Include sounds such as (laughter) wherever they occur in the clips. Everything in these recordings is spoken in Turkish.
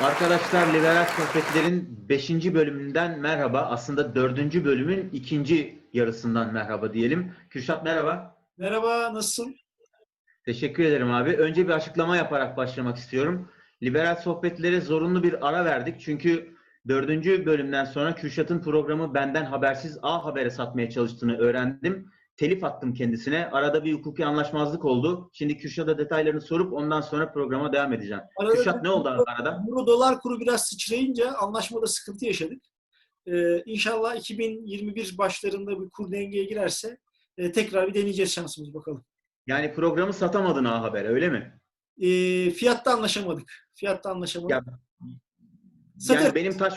Arkadaşlar Liberal Sohbetler'in 5. bölümünden merhaba. Aslında 4. bölümün ikinci yarısından merhaba diyelim. Kürşat merhaba. Merhaba, nasılsın? Teşekkür ederim abi. Önce bir açıklama yaparak başlamak istiyorum. Liberal Sohbetlere zorunlu bir ara verdik. Çünkü 4. bölümden sonra Kürşat'ın programı benden habersiz A Haber'e satmaya çalıştığını öğrendim. Telif attım kendisine. Arada bir hukuki anlaşmazlık oldu. Şimdi Kürşat'a detaylarını sorup ondan sonra programa devam edeceğim. Arada Kürşat ne oldu arada? Euro dolar kuru biraz sıçrayınca anlaşmada sıkıntı yaşadık. Ee, inşallah 2021 başlarında bir kur dengeye girerse e, tekrar bir deneyeceğiz şansımız bakalım. Yani programı satamadın A Haber'e öyle mi? Ee, fiyatta anlaşamadık. Fiyatta anlaşamadık. Ya, Satarız. Yani benim taş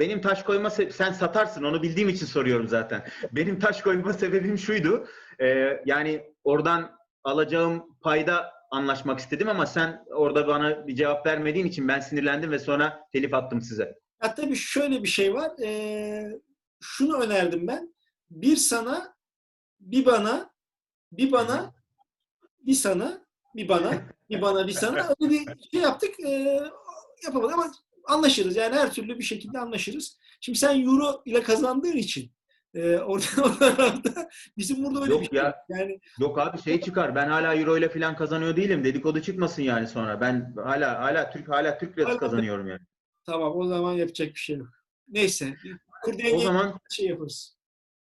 benim taş koyma se- sen satarsın onu bildiğim için soruyorum zaten. Benim taş koyma sebebim şuydu. Ee, yani oradan alacağım payda anlaşmak istedim ama sen orada bana bir cevap vermediğin için ben sinirlendim ve sonra telif attım size. Ya tabii şöyle bir şey var. Ee, şunu önerdim ben. Bir sana, bir bana, bir bana, bir sana, bir bana, bir bana, bir sana. Öyle bir şey yaptık. Ee, yapamadık ama anlaşırız. Yani her türlü bir şekilde anlaşırız. Şimdi sen euro ile kazandığın için e, orada (laughs) o tarafta bizim burada öyle Yok bir şey ya. Yani Yok abi şey çıkar. Ben hala euro ile falan kazanıyor değilim. Dedikodu çıkmasın yani sonra. Ben hala hala Türk hala Türk lirası kazanıyorum yani. tamam o zaman yapacak bir şey yok. Neyse. Kur O zaman şey yaparız.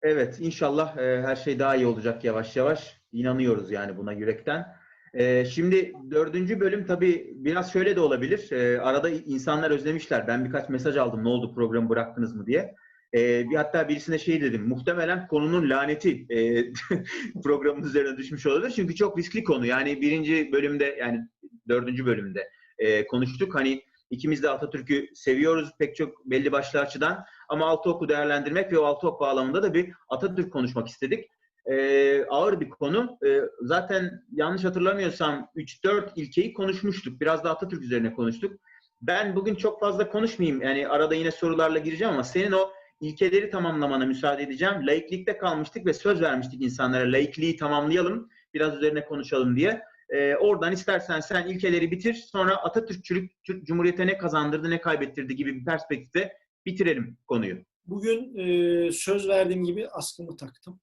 Evet, inşallah e, her şey daha iyi olacak yavaş yavaş. İnanıyoruz yani buna yürekten. E, şimdi dördüncü bölüm tabii biraz şöyle de olabilir. E, arada insanlar özlemişler. Ben birkaç mesaj aldım ne oldu programı bıraktınız mı diye. E, bir hatta birisine şey dedim. Muhtemelen konunun laneti e, (laughs) programın üzerine düşmüş olabilir. Çünkü çok riskli konu. Yani birinci bölümde yani dördüncü bölümde e, konuştuk. Hani ikimiz de Atatürk'ü seviyoruz pek çok belli başlı açıdan. Ama altı oku değerlendirmek ve o altı ok bağlamında da bir Atatürk konuşmak istedik. Ee, ağır bir konu. Ee, zaten yanlış hatırlamıyorsam 3-4 ilkeyi konuşmuştuk. Biraz da Atatürk üzerine konuştuk. Ben bugün çok fazla konuşmayayım. Yani arada yine sorularla gireceğim ama senin o ilkeleri tamamlamana müsaade edeceğim. Laiklikte kalmıştık ve söz vermiştik insanlara. Laikliği tamamlayalım, biraz üzerine konuşalım diye. Ee, oradan istersen sen ilkeleri bitir. Sonra Atatürkçülük Türk Cumhuriyete ne kazandırdı, ne kaybettirdi gibi bir perspektifte bitirelim konuyu. Bugün e, söz verdiğim gibi askımı taktım.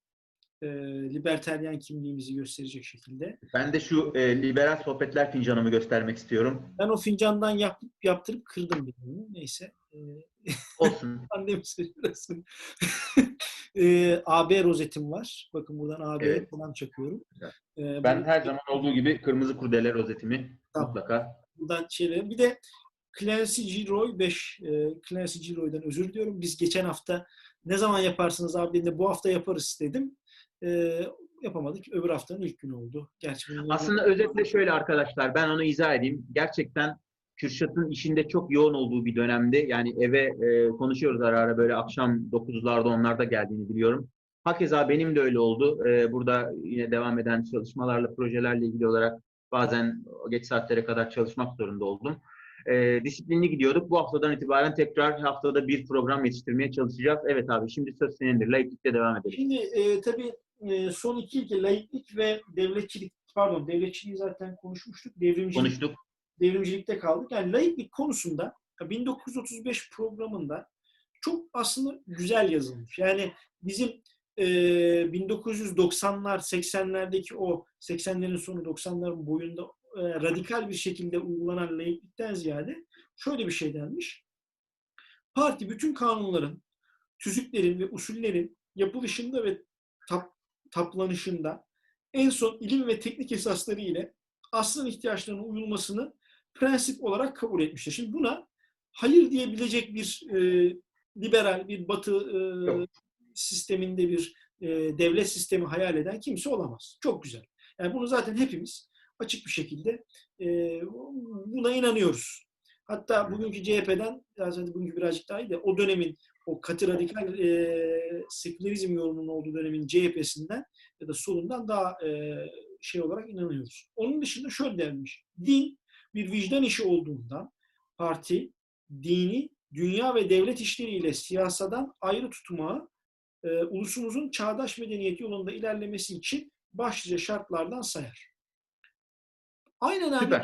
E, liberteryen kimliğimizi gösterecek şekilde. Ben de şu e, liberal sohbetler fincanımı göstermek istiyorum. Ben o fincandan yap, yaptırıp kırdım birini. Neyse. E, Olsun. (laughs) annem söylesin. e, AB rozetim var. Bakın buradan AB'ye Evet. falan çakıyorum. E, Ben bu- her zaman olduğu gibi kırmızı kurdele rozetimi Tamam. mutlaka. buradan şeyleri. Bir de Clancy Giroy 5. E, Clancy Giroy'dan özür diliyorum. Biz geçen hafta ne zaman yaparsınız abi dediğinde bu hafta yaparız dedim. E, yapamadık. Öbür haftanın ilk günü oldu. Gerçi Aslında özetle şöyle arkadaşlar ben onu izah edeyim. Gerçekten Kürşat'ın işinde çok yoğun olduğu bir dönemdi. Yani eve e, konuşuyoruz ara ara böyle akşam 9'larda onlarda geldiğini biliyorum. Hakeza benim de öyle oldu. E, burada yine devam eden çalışmalarla, projelerle ilgili olarak bazen geç saatlere kadar çalışmak zorunda oldum. E, disiplinli gidiyorduk. Bu haftadan itibaren tekrar haftada bir program yetiştirmeye çalışacağız. Evet abi şimdi söz senindir. Laiklikte devam edelim. Şimdi e, tabii e, son iki ilke laiklik ve devletçilik pardon devletçiliği zaten konuşmuştuk. Devrimcilik, Konuştuk. devrimcilikte kaldık. Yani laiklik konusunda 1935 programında çok aslında güzel yazılmış. Yani bizim e, 1990'lar 80'lerdeki o 80'lerin sonu 90'ların boyunda e, radikal bir şekilde uygulanan laiklikten ziyade şöyle bir şey denmiş. Parti bütün kanunların, tüzüklerin ve usullerin yapılışında ve tap, taplanışında en son ilim ve teknik esasları ile aslın ihtiyaçlarına uyulmasını prensip olarak kabul etmiştir. Şimdi buna hayır diyebilecek bir e, liberal, bir batı e, Yok. sisteminde bir e, devlet sistemi hayal eden kimse olamaz. Çok güzel. Yani bunu zaten hepimiz açık bir şekilde e, buna inanıyoruz. Hatta bugünkü CHP'den, zaten bugünkü birazcık daha iyi de o dönemin o katı radikal e, sekülerizm yorumunun olduğu dönemin CHP'sinden ya da solundan daha e, şey olarak inanıyoruz. Onun dışında şöyle denmiş. Din bir vicdan işi olduğundan parti dini dünya ve devlet işleriyle siyasadan ayrı tutmağı e, ulusumuzun çağdaş medeniyet yolunda ilerlemesi için başlıca şartlardan sayar. Aynen abi.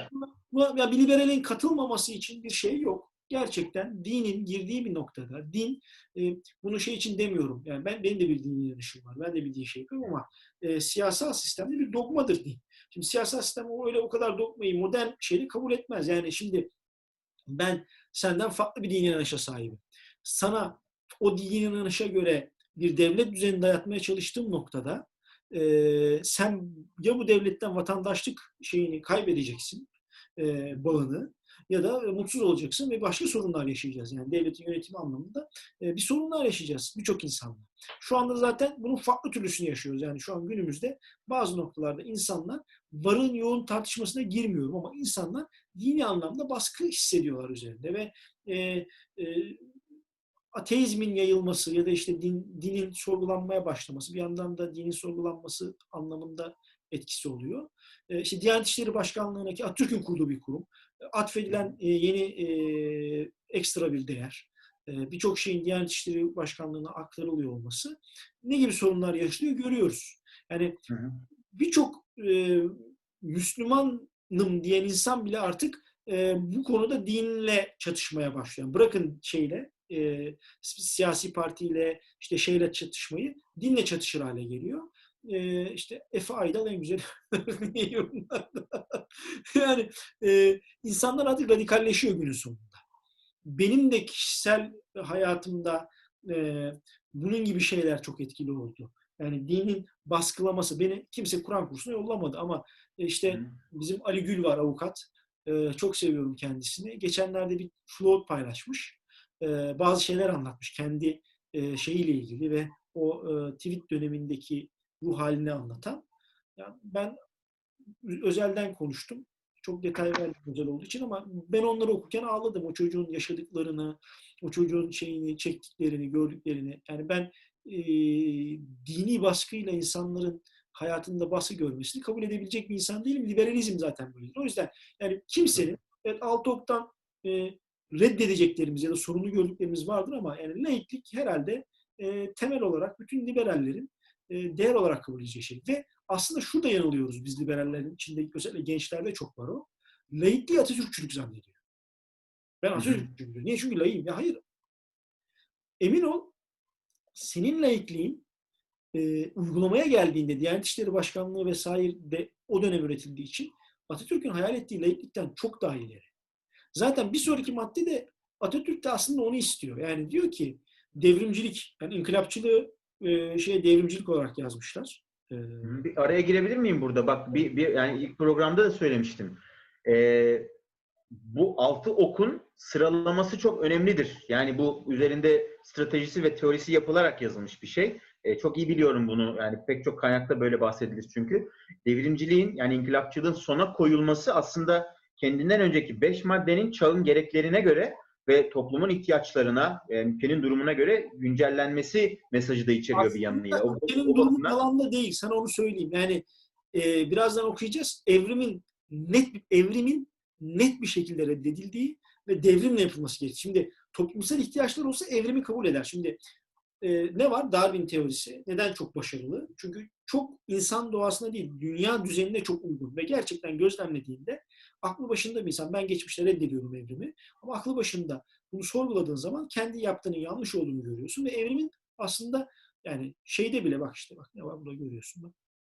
Ya bir liberalin katılmaması için bir şey yok. Gerçekten dinin girdiği bir noktada din e, bunu şey için demiyorum. Yani ben benim de bir dini inanışım var. Ben de bir din şey yapıyorum ama e, siyasal sistemde bir dogmadır din. Şimdi siyasal sistem öyle o kadar dogmayı modern şeyi kabul etmez. Yani şimdi ben senden farklı bir dini inanışa sahibim. Sana o dini inanışa göre bir devlet düzeni dayatmaya çalıştığım noktada e, sen ya bu devletten vatandaşlık şeyini kaybedeceksin, e, bağını ya da mutsuz olacaksın ve başka sorunlar yaşayacağız. Yani devletin yönetimi anlamında e, bir sorunlar yaşayacağız birçok insanla. Şu anda zaten bunun farklı türlüsünü yaşıyoruz. Yani şu an günümüzde bazı noktalarda insanlar varın yoğun tartışmasına girmiyorum ama insanlar dini anlamda baskı hissediyorlar üzerinde ve e, e, ateizmin yayılması ya da işte din, dinin sorgulanmaya başlaması bir yandan da dinin sorgulanması anlamında etkisi oluyor. E, işte Diyanet İşleri Başkanlığı'na ki Atatürk'ün kurduğu bir kurum. Atfedilen e, yeni e, ekstra bir değer. E, Birçok şeyin Diyanet İşleri Başkanlığı'na aktarılıyor olması ne gibi sorunlar yaşıyor görüyoruz. Yani birçok e, Müslümanım diyen insan bile artık e, bu konuda dinle çatışmaya başlıyor. Bırakın şeyle e, siyasi partiyle işte şeyle çatışmayı dinle çatışır hale geliyor. E, işte Efe Aydal en güzel (laughs) yorumlarda. (laughs) yani e, insanlar artık radikalleşiyor günün sonunda. Benim de kişisel hayatımda e, bunun gibi şeyler çok etkili oldu. Yani dinin baskılaması. Beni kimse Kur'an kursuna yollamadı ama işte Hı. bizim Ali Gül var avukat. Ee, çok seviyorum kendisini. Geçenlerde bir float paylaşmış. Ee, bazı şeyler anlatmış kendi e, şeyiyle ilgili ve o e, tweet dönemindeki ruh halini anlatan. Yani ben özelden konuştum. Çok detay verdim özel olduğu için ama ben onları okurken ağladım. O çocuğun yaşadıklarını, o çocuğun şeyini, çektiklerini, gördüklerini. Yani ben e, dini baskıyla insanların hayatında baskı görmesini kabul edebilecek bir insan değilim. Liberalizm zaten böyledir. O yüzden yani kimsenin evet alt oktan e, reddedeceklerimiz ya da sorunlu gördüklerimiz vardır ama yani laiklik herhalde e, temel olarak bütün liberallerin e, değer olarak kabul edeceği şey. Ve aslında şurada yanılıyoruz biz liberallerin içinde özellikle gençlerde çok var o. Laikliği Atatürkçülük zannediyor. Ben Atatürkçülük diyorum. Niye? Çünkü layığım. Ya hayır. Emin ol senin laikliğin e, uygulamaya geldiğinde Diyanet İşleri Başkanlığı vesaire de o dönem üretildiği için Atatürk'ün hayal ettiği laiklikten çok daha ileri. Zaten bir sonraki madde de Atatürk de aslında onu istiyor. Yani diyor ki devrimcilik, yani inkılapçılığı e, şey devrimcilik olarak yazmışlar. E, Bir araya girebilir miyim burada? Bak bir, bir yani ilk programda da söylemiştim. Ee, bu altı okun sıralaması çok önemlidir. Yani bu üzerinde stratejisi ve teorisi yapılarak yazılmış bir şey. Ee, çok iyi biliyorum bunu. Yani pek çok kaynakta böyle bahsedilir çünkü. Devrimciliğin yani inkılapçılığın sona koyulması aslında kendinden önceki beş maddenin çağın gereklerine göre ve toplumun ihtiyaçlarına, yani ülkenin durumuna göre güncellenmesi mesajı da içeriyor bir yanıyla. O, o durumun bakımdan- alanda değil. Sana onu söyleyeyim. Yani e, birazdan okuyacağız. Evrimin net evrimin net bir şekilde reddedildiği ve devrimle yapılması gerekir. Şimdi toplumsal ihtiyaçlar olsa evrimi kabul eder. Şimdi e, ne var? Darwin teorisi. Neden çok başarılı? Çünkü çok insan doğasına değil, dünya düzenine çok uygun ve gerçekten gözlemlediğinde aklı başında bir insan. Ben geçmişte reddediyorum evrimi. Ama aklı başında bunu sorguladığın zaman kendi yaptığının yanlış olduğunu görüyorsun ve evrimin aslında yani şeyde bile bak işte bak ne var burada görüyorsun bak.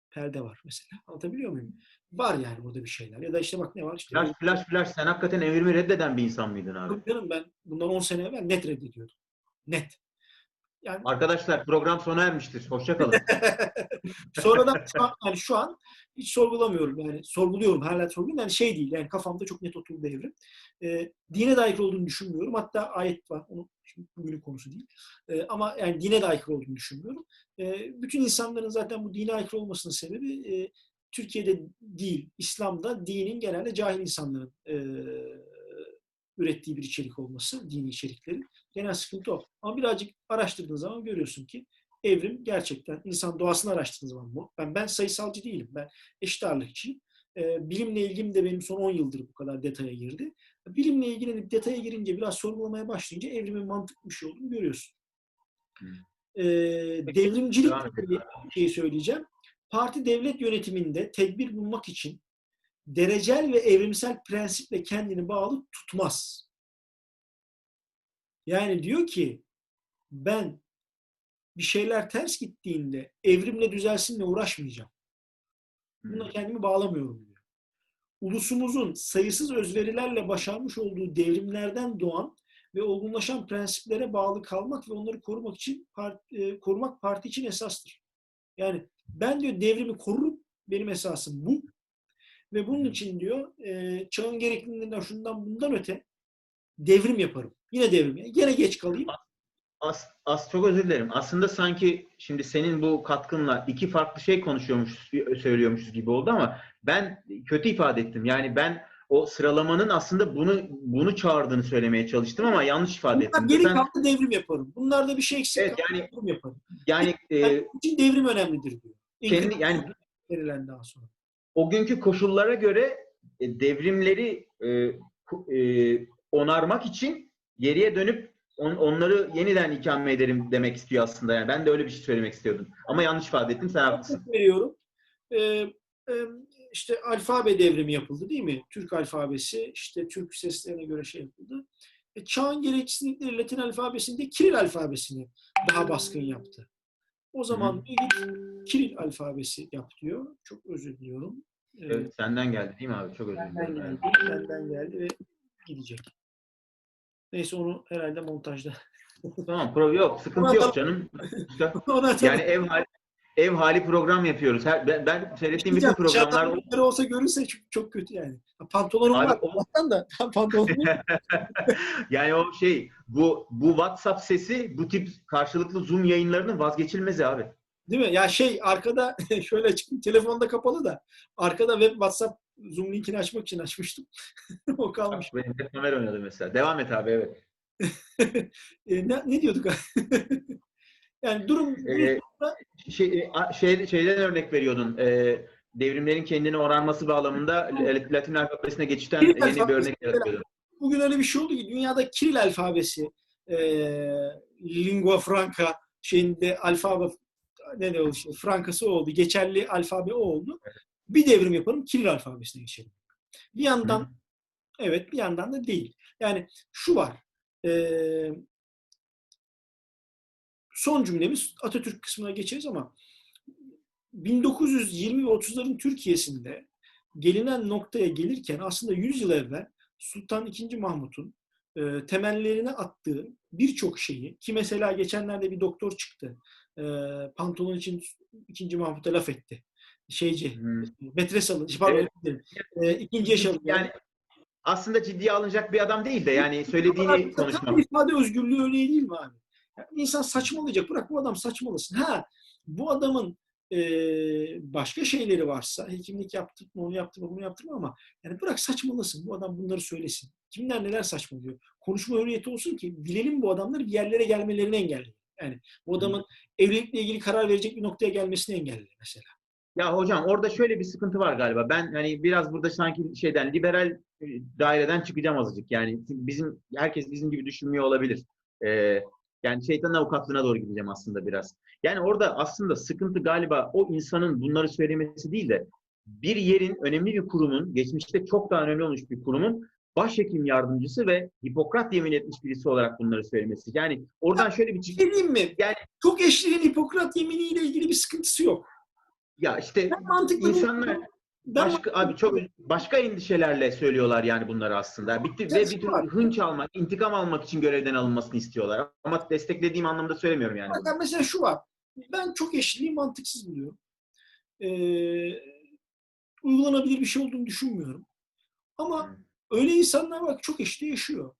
Perde var mesela. Anlatabiliyor muyum? Var yani burada bir şeyler. Ya da işte bak ne var işte. Flash flash flash sen hakikaten evrimi reddeden bir insan mıydın abi? Yok Canım ben bundan 10 sene evvel net reddediyordum. Net. Yani Arkadaşlar program sona ermiştir. Hoşça kalın. (laughs) sonradan şu an, yani şu an hiç sorgulamıyorum yani sorguluyorum hala sorguluyorum yani şey değil yani kafamda çok net oturdu evrim. Ee, dine de aykırı olduğunu düşünmüyorum. Hatta ayet var. Onu şimdi bugünün konusu değil. Ee, ama yani dine de aykırı olduğunu düşünmüyorum. Ee, bütün insanların zaten bu dine aykırı olmasının sebebi e, Türkiye'de değil, İslam'da dinin genelde cahil insanların e, ürettiği bir içerik olması, dini içeriklerin. Genel sıkıntı o. Ama birazcık araştırdığın zaman görüyorsun ki evrim gerçekten insan doğasını araştırdığın zaman bu. Ben, ben sayısalcı değilim. Ben eşit ağırlıkçıyım. Ee, bilimle ilgim de benim son 10 yıldır bu kadar detaya girdi. Bilimle ilgilenip detaya girince biraz sorgulamaya başlayınca evrimin mantıklı bir şey olduğunu görüyorsun. Hmm. Ee, devrimcilik bir şey söyleyeceğim. Parti devlet yönetiminde tedbir bulmak için derecel ve evrimsel prensiple kendini bağlı tutmaz. Yani diyor ki ben bir şeyler ters gittiğinde evrimle düzelsinle uğraşmayacağım. Buna kendimi bağlamıyorum diyor. Ulusumuzun sayısız özverilerle başarmış olduğu devrimlerden doğan ve olgunlaşan prensiplere bağlı kalmak ve onları korumak için e, korumak parti için esastır. Yani ben diyor devrimi korurum. Benim esasım bu. Ve bunun için diyor e, çağın gerekliliğinden şundan bundan öte devrim yaparım. Yine devrim. Yine geç kalayım. As, as çok özür dilerim. Aslında sanki şimdi senin bu katkınla iki farklı şey konuşuyormuş, söylüyormuşuz gibi oldu ama ben kötü ifade ettim. Yani ben o sıralamanın aslında bunu bunu çağırdığını söylemeye çalıştım ama yanlış ifade ettim. Bunlar geri Sen, kaldı devrim yaparım. Bunlarda bir şey eksik evet, yani, devrim yaparım. Yani e, için devrim önemlidir diyor. Kendi, yani verilen daha sonra. O günkü koşullara göre e, devrimleri e, e, onarmak için geriye dönüp on, onları yeniden ikame ederim demek istiyor aslında. Yani ben de öyle bir şey söylemek istiyordum. Ama yanlış ifade ettim. Sen haklısın. Veriyorum. Ee, e, işte alfabe devrimi yapıldı değil mi? Türk alfabesi işte Türk seslerine göre şey yapıldı. E, çağın gereksinlikleri Latin alfabesinde Kiril alfabesini daha baskın yaptı. O zaman git Kiril alfabesi yap diyor. Çok özür diliyorum. Evet, senden geldi değil mi abi? Çok özür dilerim. Benden geldi, benden geldi ve gidecek. Neyse onu herhalde montajda. tamam, pro yok. Sıkıntı yok canım. (laughs) yani ev hali ev hali program yapıyoruz. Her, ben, ben seyrettiğim bütün programlar... olsa görürse çok, çok kötü yani. Pantolonum Abi, var. O... da (laughs) pantolonum (laughs) Yani o şey, bu bu WhatsApp sesi bu tip karşılıklı Zoom yayınlarının vazgeçilmezi abi. Değil mi? Ya şey arkada şöyle çıktım telefonda kapalı da arkada web WhatsApp Zoom linkini açmak için açmıştım. (laughs) o kalmış. Benim hep Ömer oynadı mesela. Devam et abi evet. (laughs) e, ne, ne diyorduk? (laughs) yani durum ee, şey, şey, şeyden örnek veriyordun. E, devrimlerin kendini oranması bağlamında Latin alfabesine geçişten Kiril yeni bir örnek yaratıyordun. Bugün öyle bir şey oldu ki dünyada Kiril alfabesi e, lingua franca şeyinde alfabe ne ne oldu işte, frankası oldu. Geçerli alfabe o oldu. Bir devrim yaparım Kiril alfabesine geçelim. Bir yandan Hı. evet bir yandan da değil. Yani şu var. E, son cümlemiz Atatürk kısmına geçeriz ama 1920 ve 30'ların Türkiye'sinde gelinen noktaya gelirken aslında 100 yıl evvel Sultan II. Mahmut'un e, temellerine attığı birçok şeyi ki mesela geçenlerde bir doktor çıktı. E, pantolon için II. Mahmut'a laf etti. Şeyci, hmm. metres alın. Pardon, evet. e, ikinci yaş Yani aslında ciddiye alınacak bir adam değil de yani söylediğini konuşmak. İfade özgürlüğü örneği değil mi abi? Yani insan saçmalayacak. Bırak bu adam saçmalasın. Ha bu adamın e, başka şeyleri varsa hekimlik yaptık mı onu yaptık mı bunu yaptık mı ama yani bırak saçmalasın. Bu adam bunları söylesin. Kimler neler saçmalıyor. Konuşma hürriyeti olsun ki bilelim bu adamları bir yerlere gelmelerini engelleyin. Yani bu adamın evlilikle ilgili karar verecek bir noktaya gelmesini engelleyin mesela. Ya hocam orada şöyle bir sıkıntı var galiba. Ben hani biraz burada sanki şeyden liberal daireden çıkacağım azıcık. Yani bizim herkes bizim gibi düşünmüyor olabilir. Ee, yani şeytan avukatlığına doğru gideceğim aslında biraz. Yani orada aslında sıkıntı galiba o insanın bunları söylemesi değil de bir yerin önemli bir kurumun, geçmişte çok daha önemli olmuş bir kurumun başhekim yardımcısı ve Hipokrat yemin etmiş birisi olarak bunları söylemesi. Yani oradan şöyle bir... Şey diyeyim mi? Yani, çok eşliğin Hipokrat yeminiyle ilgili bir sıkıntısı yok. Ya işte insanlar başka abi çok başka endişelerle söylüyorlar yani bunları aslında. Bitti ve bir tür hınç almak, intikam almak için görevden alınmasını istiyorlar. Ama desteklediğim anlamda söylemiyorum yani. Bak, mesela şu var. Ben çok eşliliği mantıksız buluyorum. Ee, uygulanabilir bir şey olduğunu düşünmüyorum. Ama hmm. öyle insanlar bak çok eşli yaşıyor.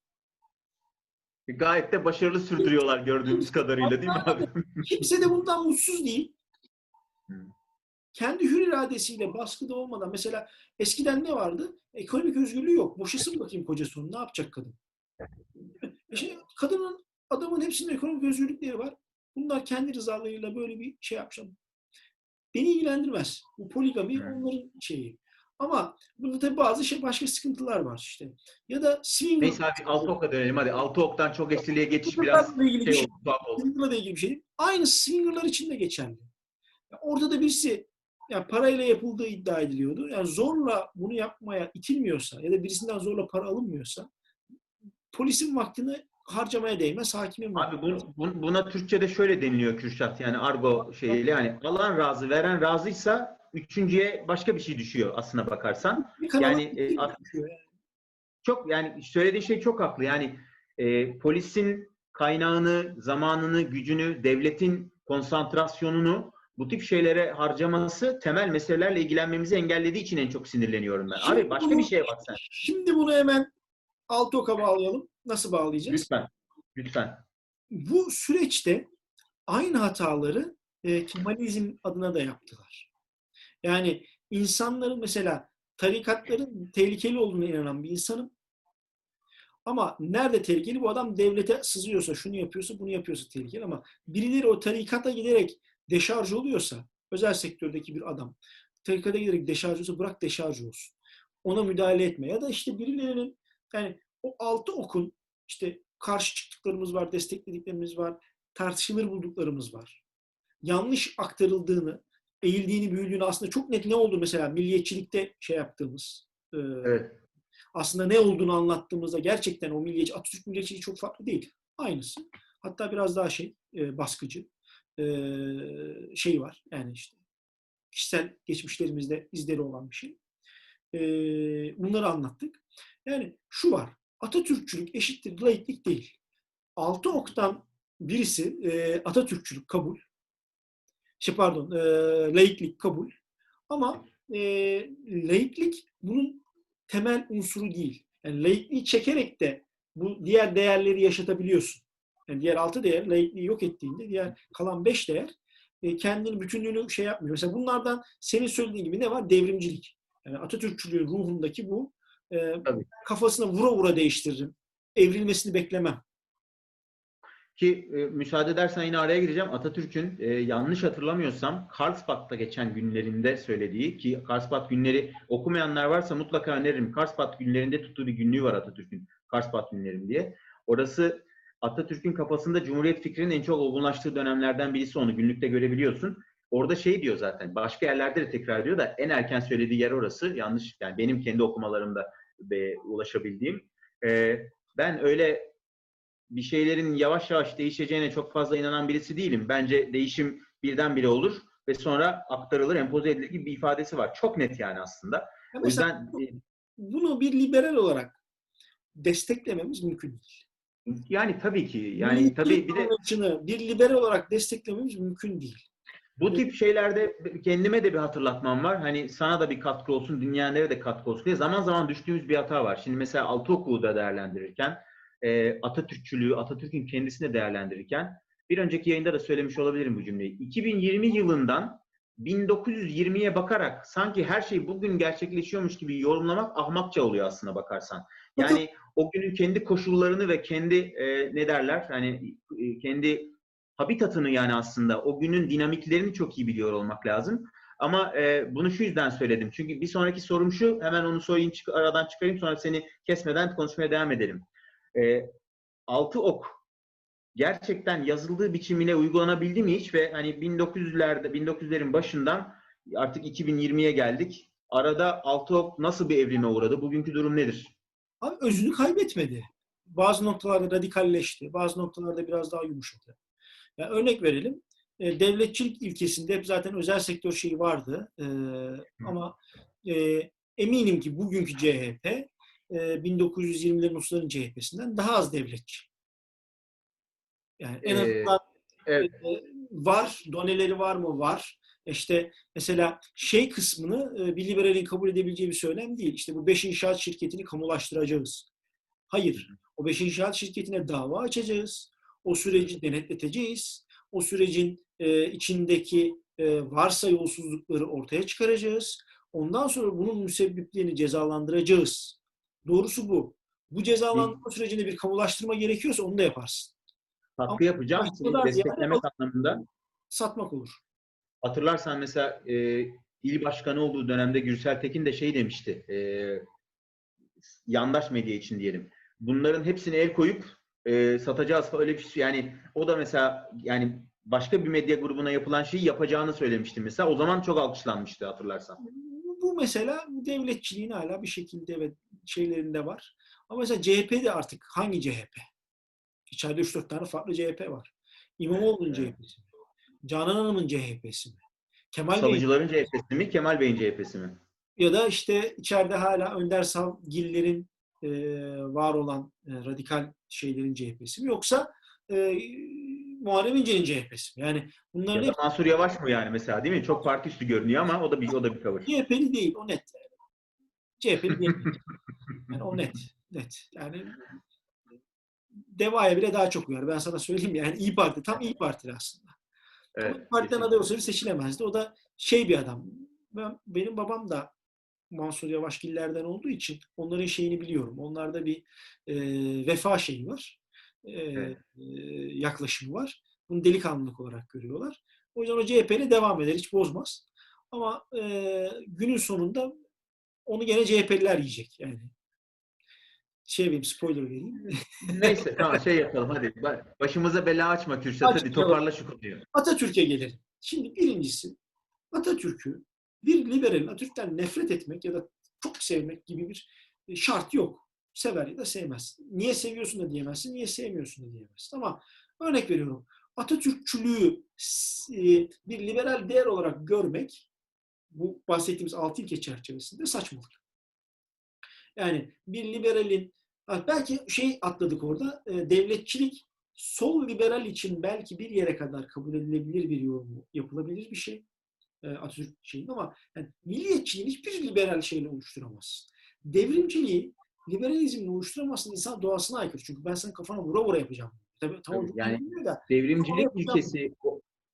Gayet de başarılı sürdürüyorlar gördüğümüz kadarıyla değil mi abi? Kimse de bundan mutsuz değil. Kendi hür iradesiyle baskıda olmadan mesela eskiden ne vardı? Ekonomik özgürlüğü yok. Boşasın bakayım kocası onu. Ne yapacak kadın? E şimdi kadının adamın hepsinin ekonomik özgürlükleri var. Bunlar kendi rızalarıyla böyle bir şey yapmışlar. Beni ilgilendirmez. Bu poligami onların şeyi. Ama burada tabii bazı şey başka sıkıntılar var işte. Ya da swinger... Neyse abi altı oka dönelim hadi. Altı oktan çok eşliliğe geçiş biraz şey, bir şey oldu. Swinger'la ilgili bir şey. Aynı swinger'lar için de geçerli. Orada da birisi yani parayla yapıldığı iddia ediliyordu. Yani zorla bunu yapmaya itilmiyorsa ya da birisinden zorla para alınmıyorsa polisin vaktini harcamaya değmez. Hakimin Abi bu- bu- buna Türkçe'de şöyle deniliyor Kürşat yani argo şeyiyle yani alan razı veren razıysa üçüncüye başka bir şey düşüyor aslına bakarsan. Yani, e, yani. Çok yani söylediği şey çok haklı. Yani e, polisin kaynağını, zamanını, gücünü, devletin konsantrasyonunu bu tip şeylere harcaması temel meselelerle ilgilenmemizi engellediği için en çok sinirleniyorum ben. Şimdi Abi başka bunu- bir şeye bak sen. Şimdi bunu hemen altı oka bağlayalım. Nasıl bağlayacağız? Lütfen. Lütfen. Bu süreçte aynı hataları e, Kemalizm adına da yaptılar. Yani insanların mesela tarikatların tehlikeli olduğuna inanan bir insanım. Ama nerede tehlikeli? Bu adam devlete sızıyorsa, şunu yapıyorsa, bunu yapıyorsa tehlikeli ama birileri o tarikata giderek deşarj oluyorsa, özel sektördeki bir adam tarikata giderek deşarj oluyorsa bırak deşarj olsun. Ona müdahale etme. Ya da işte birilerinin yani o altı okun işte karşı çıktıklarımız var, desteklediklerimiz var, tartışılır bulduklarımız var. Yanlış aktarıldığını, eğildiğini, büyüdüğünü aslında çok net ne oldu mesela milliyetçilikte şey yaptığımız, e, Evet. aslında ne olduğunu anlattığımızda gerçekten o milliyetçi, Atatürk milliyetçiliği çok farklı değil. Aynısı. Hatta biraz daha şey, e, baskıcı şey var. Yani işte kişisel geçmişlerimizde izleri olan bir şey. Bunları anlattık. Yani şu var. Atatürkçülük eşittir laiklik değil. Altı oktan birisi Atatürkçülük kabul. Şey pardon, laiklik kabul. Ama e, laiklik bunun temel unsuru değil. Yani laikliği çekerek de bu diğer değerleri yaşatabiliyorsun. Yani diğer altı değer laikliği yok ettiğinde diğer kalan beş değer e, kendini bütünlüğünü şey yapmıyor. Mesela bunlardan senin söylediğin gibi ne var? Devrimcilik. Yani Atatürkçülüğün ruhundaki bu e, Tabii. kafasına vura vura değiştiririm. Evrilmesini beklemem. Ki e, müsaade edersen yine araya gireceğim. Atatürk'ün e, yanlış hatırlamıyorsam Karlsbad'da geçen günlerinde söylediği ki Karlsbad günleri okumayanlar varsa mutlaka öneririm. Karlsbad günlerinde tuttuğu bir günlüğü var Atatürk'ün. Karlsbad günlerim diye. Orası Atatürk'ün kafasında Cumhuriyet fikrinin en çok olgunlaştığı dönemlerden birisi onu günlükte görebiliyorsun. Orada şey diyor zaten. Başka yerlerde de tekrar diyor da en erken söylediği yer orası. Yanlış yani benim kendi okumalarımda ulaşabildiğim. E, ben öyle bir şeylerin yavaş yavaş değişeceğine çok fazla inanan birisi değilim. Bence değişim birdenbire olur ve sonra aktarılır, empoze edilir gibi bir ifadesi var. Çok net yani aslında. Ya O yüzden e, bunu bir liberal olarak desteklememiz mümkün değil. Yani tabii ki yani Milliyetçilik tabii bir de bir liberal olarak desteklememiz mümkün değil. bu tip şeylerde kendime de bir hatırlatmam var. Hani sana da bir katkı olsun, dinleyenlere de katkı olsun diye zaman zaman düştüğümüz bir hata var. Şimdi mesela Altıokulu'u da değerlendirirken e, Atatürkçülüğü, Atatürk'ün kendisini değerlendirirken bir önceki yayında da söylemiş olabilirim bu cümleyi. 2020 yılından 1920'ye bakarak sanki her şey bugün gerçekleşiyormuş gibi yorumlamak ahmakça oluyor aslına bakarsan. Yani o günün kendi koşullarını ve kendi e, ne derler hani e, kendi habitatını yani aslında o günün dinamiklerini çok iyi biliyor olmak lazım. Ama e, bunu şu yüzden söyledim. Çünkü bir sonraki sorum şu. Hemen onu sorayım, çık- aradan çıkarayım sonra seni kesmeden konuşmaya devam edelim. E, altı ok gerçekten yazıldığı biçimine uygulanabildi mi hiç ve hani 1900'lerde 1900'lerin başından artık 2020'ye geldik. Arada altı ok nasıl bir evrime uğradı? Bugünkü durum nedir? Abi özünü kaybetmedi. Bazı noktalarda radikalleşti. Bazı noktalarda biraz daha yumuşadı. Ya örnek verelim. E, devletçilik ilkesinde hep zaten özel sektör şeyi vardı. E, ama e, eminim ki bugünkü CHP e, 1920'lerin Rusların CHP'sinden daha az devletçi. Yani en Ee, azından Evet. e, var, doneleri var mı? Var. İşte mesela şey kısmını e, bir liberalin kabul edebileceği bir söylem değil. İşte bu 5 inşaat şirketini kamulaştıracağız. Hayır. O 5 inşaat şirketine dava açacağız. O süreci denetleteceğiz. O sürecin e, içindeki varsa yolsuzlukları ortaya çıkaracağız. Ondan sonra bunun müsebbiplerini cezalandıracağız. Doğrusu bu. Bu cezalandırma sürecinde bir kamulaştırma gerekiyorsa onu da yaparsın. Katkı yapacağım. Seni desteklemek yani- anlamında. Satmak olur. Hatırlarsan mesela e, il başkanı olduğu dönemde Gürsel Tekin de şey demişti. E, yandaş medya için diyelim. Bunların hepsine el koyup e, satacağız öyle bir şey. Yani o da mesela yani başka bir medya grubuna yapılan şeyi yapacağını söylemişti mesela. O zaman çok alkışlanmıştı hatırlarsan. Bu mesela devletçiliğin hala bir şekilde evet şeylerinde var. Ama mesela CHP de artık hangi CHP? İçeride 3-4 tane farklı CHP var. İmamoğlu'nun CHP'si mi? Canan Hanım'ın CHP'si mi? Kemal Bey Salıcıların CHP'si mi, Kemal Bey'in CHP'si mi? ya da işte içeride hala Önder Savgillerin e, var olan e, radikal şeylerin CHP'si mi? Yoksa e, Muharrem İnce'nin CHP'si mi? Yani bunların Ya da Mansur Yavaş mı yani mesela değil mi? Çok parti üstü görünüyor ama o da bir o da bir tavır. CHP'li değil, o net. CHP'li değil. Yani o net. Net. Yani Deva'ya bile daha çok uyar. Ben sana söyleyeyim yani İyi Parti. Tam İyi Parti aslında. Ama Evet, İYİ Parti'den aday olsaydı seçilemezdi. O da şey bir adam. Ben, benim babam da Mansur Yavaşgillerden olduğu için onların şeyini biliyorum. Onlarda bir e, vefa şeyi var. E, Evet. e, yaklaşımı var. Bunu delikanlılık olarak görüyorlar. O yüzden o CHP'yle devam eder. Hiç bozmaz. Ama e, günün sonunda onu gene CHP'liler yiyecek. Yani şey vereyim, spoiler vereyim. (laughs) Neyse tamam şey yapalım hadi. Ba- Başımıza bela açma Kürşat hadi toparla şu konuyu. Atatürk'e gelelim. Şimdi birincisi Atatürk'ü bir liberalin Atatürk'ten nefret etmek ya da çok sevmek gibi bir e, şart yok. Sever ya da sevmez. Niye seviyorsun da diyemezsin, niye sevmiyorsun da diyemezsin. Ama örnek veriyorum. Atatürkçülüğü e, bir liberal değer olarak görmek bu bahsettiğimiz altı ilke çerçevesinde saçmalık. Yani bir liberalin ha, belki şey atladık orada e, devletçilik sol liberal için belki bir yere kadar kabul edilebilir bir yorum yapılabilir bir şey. E, Atatürk şeyin ama yani milliyetçiliğin hiçbir liberal şeyle oluşturamazsın. Devrimciliği liberalizmle oluşturamazsın insan doğasına aykırı. Çünkü ben senin kafana vura vura yapacağım. Tabii, tamam, yani da Devrimcilik ilkesi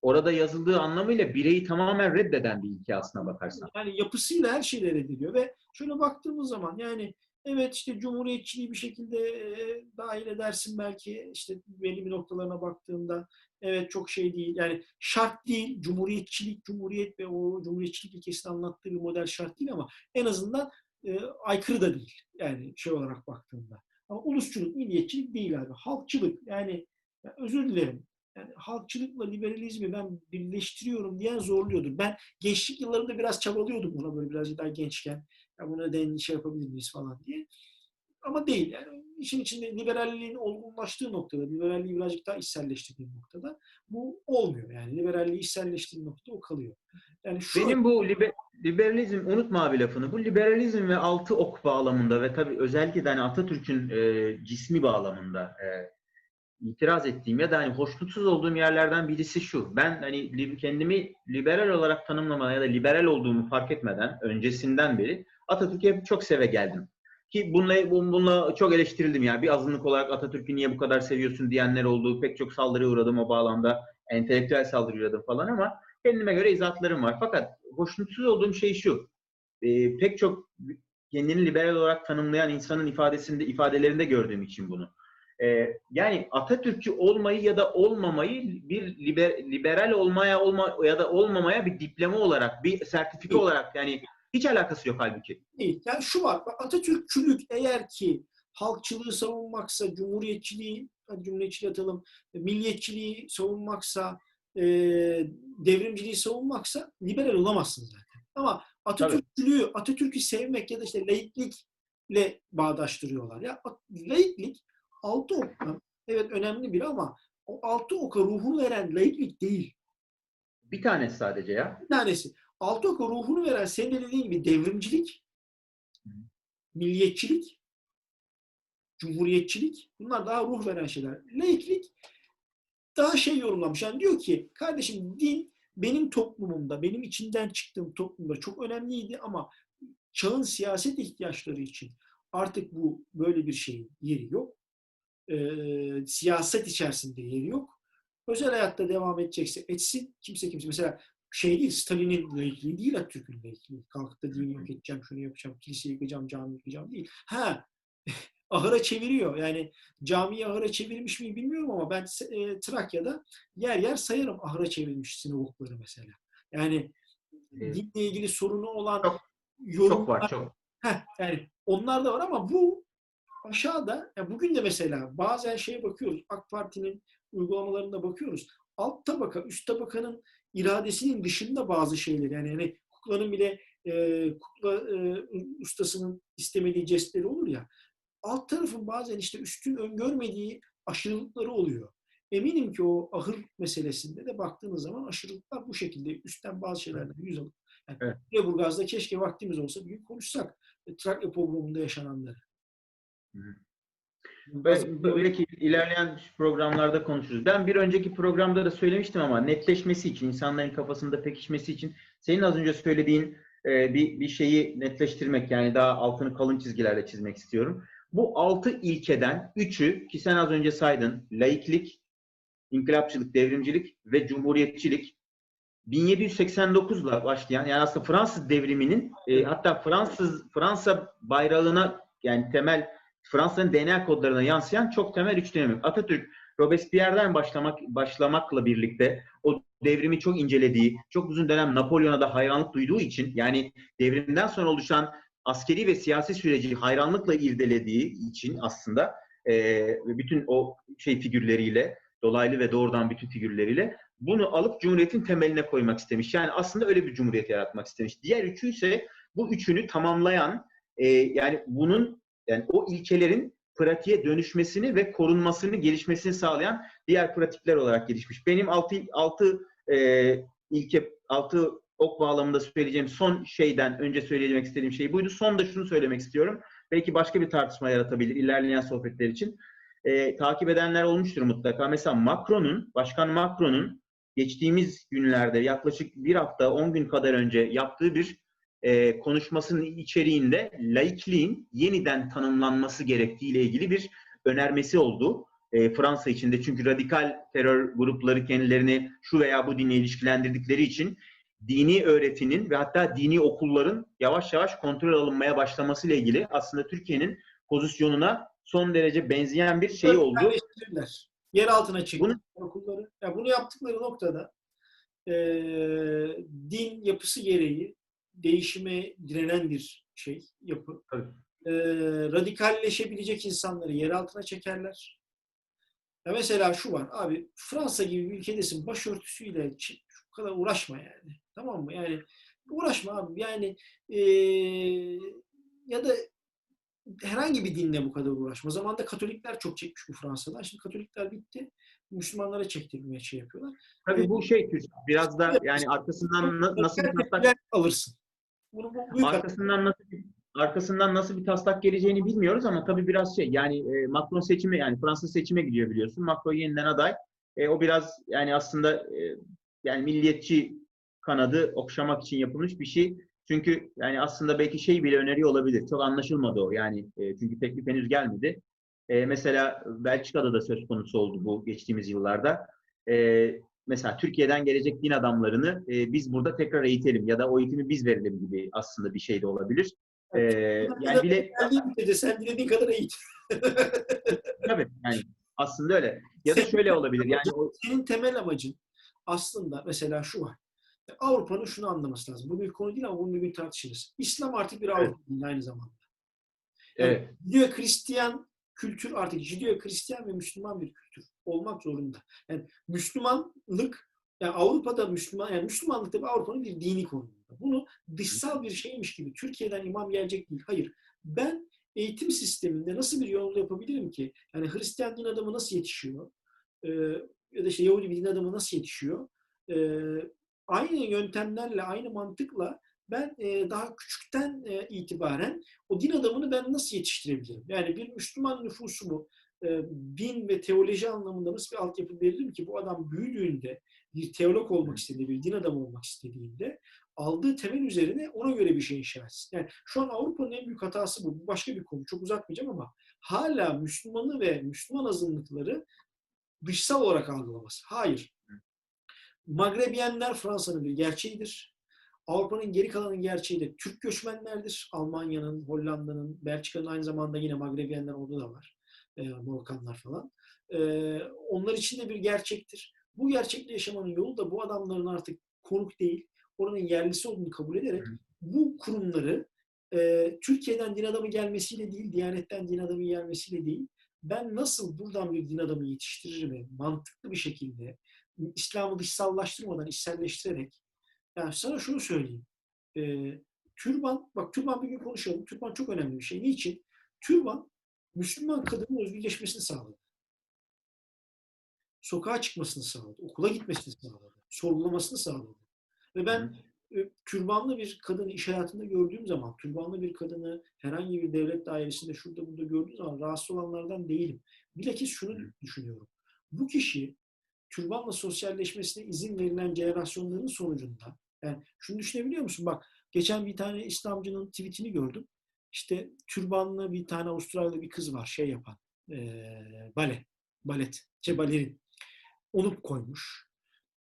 orada yazıldığı anlamıyla bireyi tamamen reddeden bir ilke aslına bakarsan. yani yapısıyla her şeyle reddediyor ve şöyle baktığımız zaman yani evet işte cumhuriyetçiliği bir şekilde e, dahil edersin belki işte belli bir noktalarına baktığında. Evet çok şey değil. Yani şart değil. Cumhuriyetçilik cumhuriyet ve o cumhuriyetçilik ilkesini anlattığı bir model şart değil ama en azından aykırı da değil. Yani şey olarak baktığında. Ama ulusçuluk milliyetçilik değil abi. Halkçılık. Yani ya özür dilerim. Yani halkçılıkla liberalizmi ben birleştiriyorum diyen zorluyordur. Ben gençlik yıllarında biraz çabalıyordum buna böyle biraz daha gençken. Ya buna den şey yapabilir miyiz falan diye. Ama değil. Yani işin içinde liberalliğin olgunlaştığı noktada, liberalliği birazcık daha içselleştirdiği noktada bu olmuyor. Yani liberalliği içselleştirdiği noktada o kalıyor. Yani şu Benim bu libe- liberalizm unutma abi lafını. Bu liberalizm ve altı ok bağlamında ve tabii özellikle de hani Atatürk'ün e, cismi bağlamında e, itiraz ettiğim ya da hani hoşnutsuz olduğum yerlerden birisi şu. Ben hani kendimi liberal olarak tanımlamaya ya da liberal olduğumu fark etmeden öncesinden beri Atatürk'ü hep çok seve geldim. Ki bununla, bununla çok eleştirildim ya. Bir azınlık olarak Atatürk'ü niye bu kadar seviyorsun diyenler oldu. Pek çok saldırıya uğradım o bağlamda. Entelektüel saldırı uğradım falan ama kendime göre izahatlarım var. Fakat hoşnutsuz olduğum şey şu. E, pek çok kendini liberal olarak tanımlayan insanın ifadesinde ifadelerinde gördüğüm için bunu. E, yani Atatürkçü olmayı ya da olmamayı bir liber, liberal olmaya olma ya da olmamaya bir diploma olarak, bir sertifika olarak yani hiç alakası yok halbuki. değil. Yani şu var. Atatürkçülük eğer ki halkçılığı savunmaksa, cumhuriyetçiliği, hadi cumhuriyetçiliği atalım, milliyetçiliği savunmaksa, e, devrimciliği savunmaksa liberal olamazsın zaten. Ama Atatürkçülüğü, Atatürk'ü sevmek ya da işte laiklikle bağdaştırıyorlar. Ya laiklik altı okla evet önemli bir ama o altı oka ruhunu veren laiklik değil. Bir tanesi sadece ya. Bir tanesi. Altı oka ruhunu veren senin de dediğin gibi devrimcilik, milliyetçilik, cumhuriyetçilik bunlar daha ruh veren şeyler. Laiklik daha şey yorumlamış. Yani diyor ki kardeşim din benim toplumumda, benim içinden çıktığım toplumda çok önemliydi ama çağın siyaset ihtiyaçları için artık bu böyle bir şeyin yeri yok. Ee, siyaset içerisinde yeri yok. Özel hayatta devam edecekse etsin. Kimse kimse mesela şey değil, Stalin'in laikliği değil Atatürk'ün laikliği. Kalkıp da dini yok edeceğim, şunu yapacağım, kiliseyi yıkacağım, cami yıkacağım değil. Ha, (laughs) ahıra çeviriyor. Yani camiyi ahıra çevirmiş mi bilmiyorum ama ben e, Trakya'da yer yer sayarım ahıra çevrilmiş sinagogları mesela. Yani Evet. dinle ilgili sorunu olan Çok- yorumlar, Çok var çok. Heh, yani onlar da var ama bu aşağıda ya bugün de mesela bazen şeye bakıyoruz AK Parti'nin uygulamalarına bakıyoruz. alt tabaka, üst tabakanın iradesinin dışında bazı şeyler. Yani hani kuklanın bile e, kukla e, ustasının istemediği jestleri olur ya. Alt tarafın bazen işte üstün öngörmediği aşırılıkları oluyor. Eminim ki o ahır meselesinde de baktığınız zaman aşırılıklar bu şekilde üstten bazı şeylerden yüz alıp yani Evet. Lüleburgaz'da keşke vaktimiz olsa bir gün konuşsak. E, Trakya programında yaşananları. Be- Belki ilerleyen programlarda konuşuruz. Ben bir önceki programda da söylemiştim ama netleşmesi için, insanların kafasında pekişmesi için senin az önce söylediğin e, bir, bir şeyi netleştirmek yani daha altını kalın çizgilerle çizmek istiyorum. Bu altı ilkeden üçü ki sen az önce saydın laiklik, inkılapçılık, devrimcilik ve cumhuriyetçilik 1789'la başlayan yani aslında Fransız devriminin e, hatta Fransız Fransa bayrağına yani temel Fransa'nın DNA kodlarına yansıyan çok temel üç dönemi. Atatürk Robespierre'den başlamak başlamakla birlikte o devrimi çok incelediği, çok uzun dönem Napolyon'a da hayranlık duyduğu için yani devrimden sonra oluşan askeri ve siyasi süreci hayranlıkla irdelediği için aslında e, bütün o şey figürleriyle dolaylı ve doğrudan bütün figürleriyle bunu alıp Cumhuriyet'in temeline koymak istemiş. Yani aslında öyle bir Cumhuriyet yaratmak istemiş. Diğer üçü ise bu üçünü tamamlayan e, yani bunun yani o ilkelerin pratiğe dönüşmesini ve korunmasını, gelişmesini sağlayan diğer pratikler olarak gelişmiş. Benim altı, altı e, ilke, altı ok bağlamında söyleyeceğim son şeyden önce söylemek istediğim şey buydu. Son da şunu söylemek istiyorum. Belki başka bir tartışma yaratabilir ilerleyen sohbetler için. E, takip edenler olmuştur mutlaka. Mesela Macron'un, Başkan Macron'un geçtiğimiz günlerde yaklaşık bir hafta, on gün kadar önce yaptığı bir e, konuşmasının içeriğinde laikliğin yeniden tanımlanması gerektiği ile ilgili bir önermesi oldu. E, Fransa içinde çünkü radikal terör grupları kendilerini şu veya bu dinle ilişkilendirdikleri için dini öğretinin ve hatta dini okulların yavaş yavaş kontrol alınmaya başlaması ile ilgili aslında Türkiye'nin pozisyonuna son derece benzeyen bir şey oldu. Yer altına çekti Bunu- okulları. Ya bunu yaptıkları noktada e, din yapısı gereği değişime direnen bir şey, yapı. Tabii. E, radikalleşebilecek insanları yer altına çekerler. Ya mesela şu var, abi Fransa gibi bir ülkedesin, başörtüsüyle şu kadar uğraşma yani. Tamam mı? Yani uğraşma abi. Yani e, ya da herhangi bir dinle bu kadar uğraşma. O zaman da Katolikler çok çekmiş bu Fransa'dan. Şimdi Katolikler bitti. Müslümanlara çektirmeye şey yapıyorlar. Tabii bu şey biraz da yani arkasından na- nasıl bir alırsın. Arkasından nasıl bir, arkasından nasıl bir taslak geleceğini bilmiyoruz ama tabii biraz şey yani e, Macron seçimi yani Fransa seçime gidiyor biliyorsun. Macron yeniden aday. E, o biraz yani aslında e, yani milliyetçi kanadı okşamak için yapılmış bir şey. Çünkü yani aslında belki şey bile öneriyor olabilir. Çok anlaşılmadı o. Yani e, çünkü teklif henüz gelmedi. E, mesela Belçika'da da söz konusu oldu bu geçtiğimiz yıllarda. E, mesela Türkiye'den gelecek din adamlarını e, biz burada tekrar eğitelim ya da o eğitimi biz verelim gibi aslında bir şey de olabilir. E, yani bile ülkede sen dilediğin kadar eğit. (laughs) tabii yani aslında öyle. Ya da şöyle olabilir. Yani o, Senin temel amacın aslında mesela şu var. Avrupa'nın şunu anlaması lazım. Bu bir konu değil ama bunu bir gün tartışırız. İslam artık bir Avrupa dini aynı zamanda. evet. Judeo-Hristiyan kültür artık Judeo-Hristiyan ve Müslüman bir kültür olmak zorunda. Yani Müslümanlık yani Avrupa'da Müslüman yani Müslümanlık da Avrupa'nın bir dini konumunda. Bunu dışsal bir şeymiş gibi Türkiye'den imam gelecek değil. Hayır. Ben eğitim sisteminde nasıl bir yol yapabilirim ki? Yani Hristiyan din adamı nasıl yetişiyor? Ee, ya da işte Yahudi bir din adamı nasıl yetişiyor? Ee, aynı yöntemlerle, aynı mantıkla ben e, daha küçükten e, itibaren o din adamını ben nasıl yetiştirebilirim? Yani bir Müslüman nüfusumu e, din ve teoloji anlamında nasıl bir altyapı veririm ki bu adam büyüdüğünde bir teolog olmak istediğinde, bir din adamı olmak istediğinde aldığı temel üzerine ona göre bir şey inşa etsin. Yani şu an Avrupa'nın en büyük hatası bu. Bu başka bir konu. Çok uzatmayacağım ama hala Müslümanı ve Müslüman azınlıkları dışsal olarak algılaması. Hayır. Magrebiyenler Fransa'nın bir gerçeğidir. Avrupa'nın geri kalanın gerçeği de Türk göçmenlerdir. Almanya'nın, Hollanda'nın, Belçika'nın aynı zamanda yine Magrebiyenler orada da var. E, Balkanlar falan. E, onlar için de bir gerçektir. Bu gerçekle yaşamanın yolu da bu adamların artık konuk değil, oranın yerlisi olduğunu kabul ederek bu kurumları e, Türkiye'den din adamı gelmesiyle değil, Diyanet'ten din adamı gelmesiyle değil, ben nasıl buradan bir din adamı yetiştiririm mantıklı bir şekilde İslam'ı dışsallaştırmadan, içselleştirerek yani sana şunu söyleyeyim. Ee, türban, bak türban bir gün konuşalım. Türban çok önemli bir şey. Niçin? Türban Müslüman kadının özgürleşmesini sağladı. Sokağa çıkmasını sağladı. Okula gitmesini sağladı. Sorgulamasını sağladı. Ve ben e, türbanlı bir kadını iş hayatında gördüğüm zaman, türbanlı bir kadını herhangi bir devlet dairesinde şurada burada gördüğüm zaman rahatsız olanlardan değilim. Bilakis şunu düşünüyorum. Bu kişi türbanla sosyalleşmesine izin verilen jenerasyonların sonucunda yani şunu düşünebiliyor musun? Bak geçen bir tane İslamcının tweetini gördüm. İşte türbanlı bir tane Avustralyalı bir kız var şey yapan. E, bale. Balet. Şey balerin. Onu koymuş.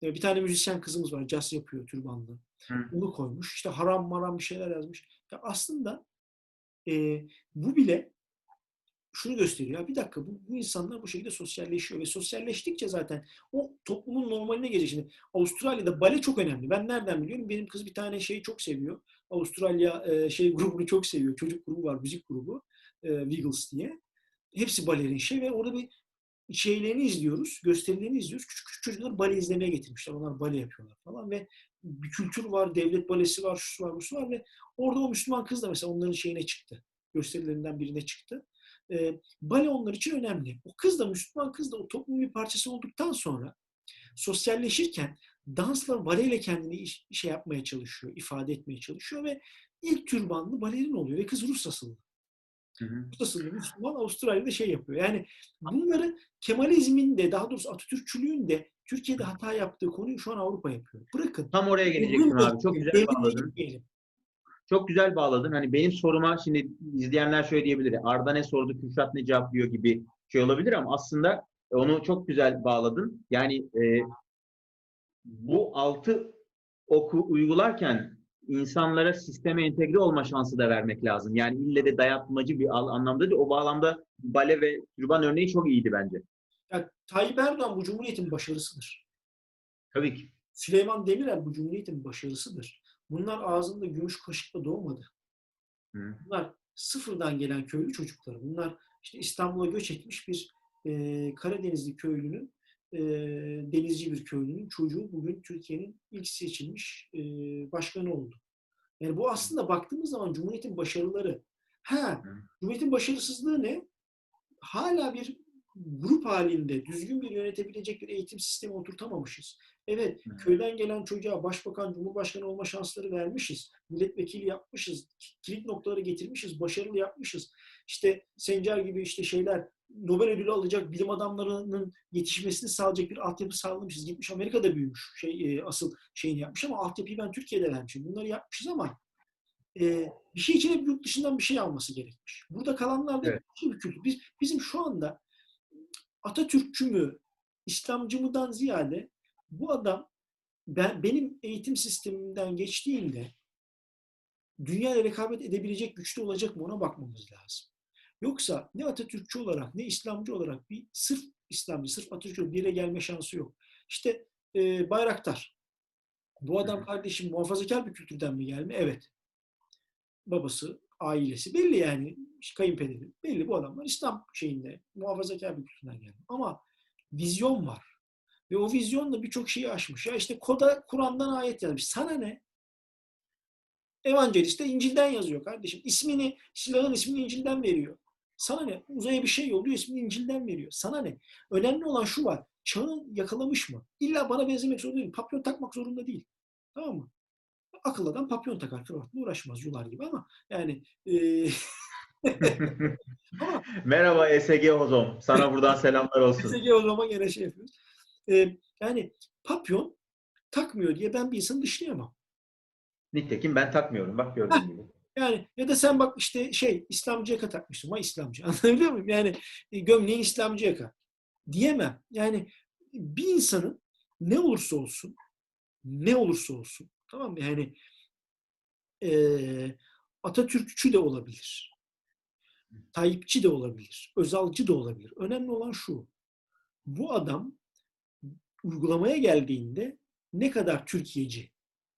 E, bir tane müzisyen kızımız var. Jazz yapıyor türbanlı. Hı. Onu koymuş. İşte haram maram bir şeyler yazmış. Ya aslında e, bu bile şunu gösteriyor. Ya bir dakika bu, bu insanlar bu şekilde sosyalleşiyor ve sosyalleştikçe zaten o toplumun normaline gelecek. Şimdi Avustralya'da bale çok önemli. Ben nereden biliyorum? Benim kız bir tane şeyi çok seviyor. Avustralya e, şey grubunu çok seviyor. Çocuk grubu var, müzik grubu. E, Wiggles diye. Hepsi balerin şey ve orada bir şeylerini izliyoruz, gösterilerini izliyoruz. Küçük küçük çocuklar bale izlemeye getirmişler. Onlar bale yapıyorlar falan ve bir kültür var, devlet balesi var, şu var, bu var ve orada o Müslüman kız da mesela onların şeyine çıktı. Gösterilerinden birine çıktı. E, bale onlar için önemli. O kız da Müslüman kız da o toplumun bir parçası olduktan sonra sosyalleşirken dansla baleyle kendini iş, şey yapmaya çalışıyor, ifade etmeye çalışıyor ve ilk türbanlı balerin oluyor ve kız Rus asıllı. Rus asıllı Müslüman Avustralya'da şey yapıyor. Yani bunları Kemalizmin de daha doğrusu Atatürkçülüğün de Türkiye'de hata yaptığı konuyu şu an Avrupa yapıyor. Bırakın. Tam oraya gelecektim abi. Çok güzel bağladın. Çok güzel bağladın. Hani benim soruma şimdi izleyenler şöyle diyebilir. Arda ne sordu, Kürşat ne cevaplıyor gibi şey olabilir ama aslında onu çok güzel bağladın. Yani e, bu altı oku uygularken insanlara sisteme entegre olma şansı da vermek lazım. Yani ille de dayatmacı bir anlamda değil. O bağlamda bale ve türban örneği çok iyiydi bence. Yani Tayyip Erdoğan bu Cumhuriyet'in başarısıdır. Tabii ki. Süleyman Demirel bu Cumhuriyet'in başarısıdır. Bunlar ağzında gümüş kaşıkla doğmadı. Hı. Bunlar sıfırdan gelen köylü çocukları. Bunlar işte İstanbul'a göç etmiş bir e, Karadenizli köylünün, e, denizci bir köylünün çocuğu bugün Türkiye'nin ilk seçilmiş e, başkanı oldu. Yani bu aslında baktığımız zaman Cumhuriyet'in başarıları. Ha, Hı. Cumhuriyet'in başarısızlığı ne? Hala bir grup halinde düzgün bir yönetebilecek bir eğitim sistemi oturtamamışız. Evet, Hı. köyden gelen çocuğa başbakan, cumhurbaşkanı olma şansları vermişiz. Milletvekili yapmışız. Kilit noktaları getirmişiz. Başarılı yapmışız. İşte Sencer gibi işte şeyler Nobel ödülü alacak bilim adamlarının yetişmesini sağlayacak bir altyapı sağlamışız. Gitmiş Amerika'da büyümüş. Şey, e, asıl şeyini yapmış ama altyapıyı ben Türkiye'de vermişim. Bunları yapmışız ama e, bir şey için hep yurt dışından bir şey alması gerekmiş. Burada kalanlar da Evet. bir kültür. Biz, bizim şu anda Atatürkçü mü, İslamcı mıdan ziyade bu adam ben benim eğitim sistemimden geçtiğinde dünyayla rekabet edebilecek güçlü olacak mı ona bakmamız lazım. Yoksa ne Atatürkçü olarak ne İslamcı olarak bir sırf İslamcı, sırf Atatürkçü bir yere gelme şansı yok. İşte e, Bayraktar. Bu adam kardeşim muhafazakar bir kültürden mi gelme? Evet. Babası, ailesi belli yani kayınpederi belli bu adamlar İslam şeyinde muhafazakar bir kültürden gelme. Ama vizyon var. Ve o vizyonla birçok şeyi aşmış. Ya işte koda Kur'an'dan ayet yazmış. Sana ne? Evangelist de İncil'den yazıyor kardeşim. İsmini, silahın ismini İncil'den veriyor. Sana ne? Uzaya bir şey yolluyor, ismini İncil'den veriyor. Sana ne? Önemli olan şu var. Çağı yakalamış mı? İlla bana benzemek zorunda değil. Papyon takmak zorunda değil. Tamam mı? Akıl adam papyon takar. Kravatla uğraşmaz yular gibi ama yani (laughs) (laughs) e, ama Merhaba SG Hozom. Sana buradan selamlar olsun. SG o zaman gene şey yapıyoruz. E, yani papyon takmıyor diye ben bir insanı dışlayamam. Nitekim ben takmıyorum. Bak gördüğün gibi. Yani ya da sen bak işte şey İslamcı yaka takmışsın. Vay İslamcı. (laughs) Anlatabiliyor muyum? Yani e, gömleğin İslamcı yaka. Diyemem. Yani bir insanın ne olursa olsun ne olursa olsun tamam mı? Yani e, Atatürkçü de olabilir. Tayyipçi de olabilir. Özalcı da olabilir. Önemli olan şu. Bu adam uygulamaya geldiğinde ne kadar Türkiye'ci,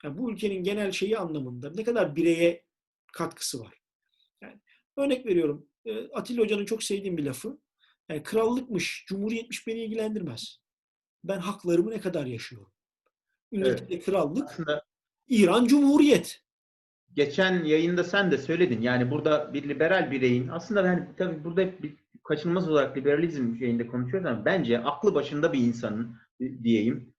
yani bu ülkenin genel şeyi anlamında ne kadar bireye katkısı var. Yani örnek veriyorum. e, Atilla Hoca'nın çok sevdiğim bir lafı. Yani krallıkmış, cumhuriyetmiş beni ilgilendirmez. ben haklarımı ne kadar yaşıyorum. İngiltere krallık, Aslında İran Cumhuriyet. geçen yayında sen de söyledin. Yani burada bir liberal bireyin aslında ben tabii burada bir kaçınılmaz olarak liberalizm şeyinde konuşuyoruz ama bence aklı başında bir insanın diyeyim.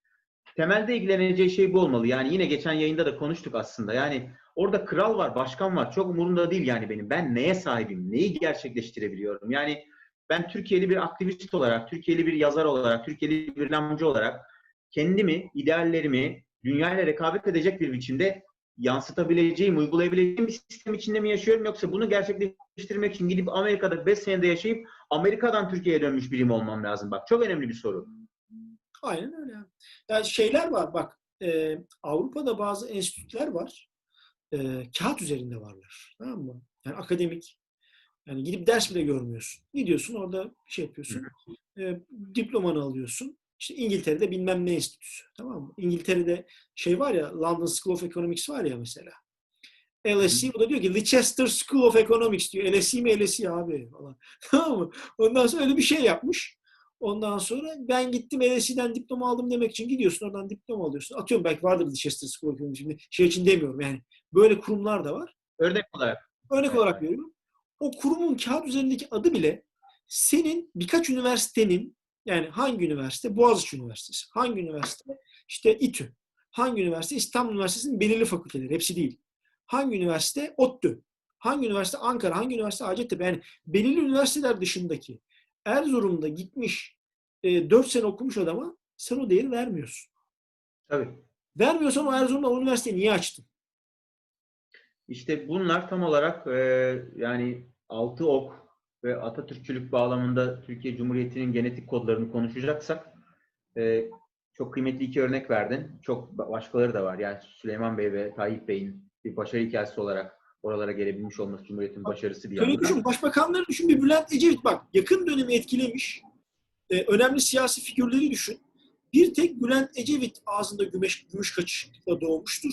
Temelde ilgileneceği şey bu olmalı. Yani yine geçen yayında da konuştuk aslında. Yani orada kral var, başkan var. Çok umurumda değil yani benim. Ben neye sahibim? Neyi gerçekleştirebiliyorum? Yani ben Türkiye'li bir aktivist olarak, Türkiye'li bir yazar olarak, Türkiye'li bir reklamcı olarak kendimi, ideallerimi dünyayla rekabet edecek bir biçimde yansıtabileceğim, uygulayabileceğim bir sistem içinde mi yaşıyorum yoksa bunu gerçekleştirmek için gidip Amerika'da 5 senede yaşayıp Amerika'dan Türkiye'ye dönmüş birim olmam lazım. Bak çok önemli bir soru. Aynen öyle. Yani şeyler var bak e, Avrupa'da bazı enstitüler var. E, kağıt üzerinde varlar. Tamam mı? Yani akademik. Yani gidip ders bile görmüyorsun. Gidiyorsun orada şey yapıyorsun. E, diplomanı alıyorsun. İşte İngiltere'de bilmem ne enstitüsü. Tamam mı? İngiltere'de şey var ya London School of Economics var ya mesela. LSE o da diyor ki Leicester School of Economics diyor. LSE mi LSE abi falan. (laughs) Tamam mı? Ondan sonra öyle bir şey yapmış. Ondan sonra ben gittim LSE'den diploma aldım demek için gidiyorsun oradan diploma alıyorsun. Atıyorum belki vardır Leicester School of. Şimdi şey için demiyorum yani. Böyle kurumlar da var. Örnek olarak. Örnek Evet. olarak veriyorum. O kurumun kağıt üzerindeki adı bile senin birkaç üniversitenin yani hangi üniversite? Boğaziçi Üniversitesi. Hangi üniversite? İşte İTÜ. Hangi üniversite? İstanbul Üniversitesi'nin belirli fakülteleri. Hepsi değil. Hangi üniversite? ODTÜ. Hangi üniversite? Ankara. Hangi üniversite? Hacettepe. Yani belirli üniversiteler dışındaki Erzurum'da gitmiş e, 4 sene okumuş adama sen o değeri vermiyorsun. Tabii. Vermiyorsan o Erzurum'da o üniversiteyi niye açtın? İşte bunlar tam olarak e, yani altı ok ve Atatürkçülük bağlamında Türkiye Cumhuriyeti'nin genetik kodlarını konuşacaksak e, çok kıymetli iki örnek verdin. Çok ba- başkaları da var. Yani Süleyman Bey ve Tayyip Bey'in bir başarı hikayesi olarak oralara gelebilmiş olması Cumhuriyet'in başarısı bir yandan. düşün. Başbakanları düşün. Bir Bülent Ecevit bak. Yakın dönemi etkilemiş. e, önemli siyasi figürleri düşün. Bir tek Bülent Ecevit ağzında gümüş, gümüş kaşıkla doğmuştur.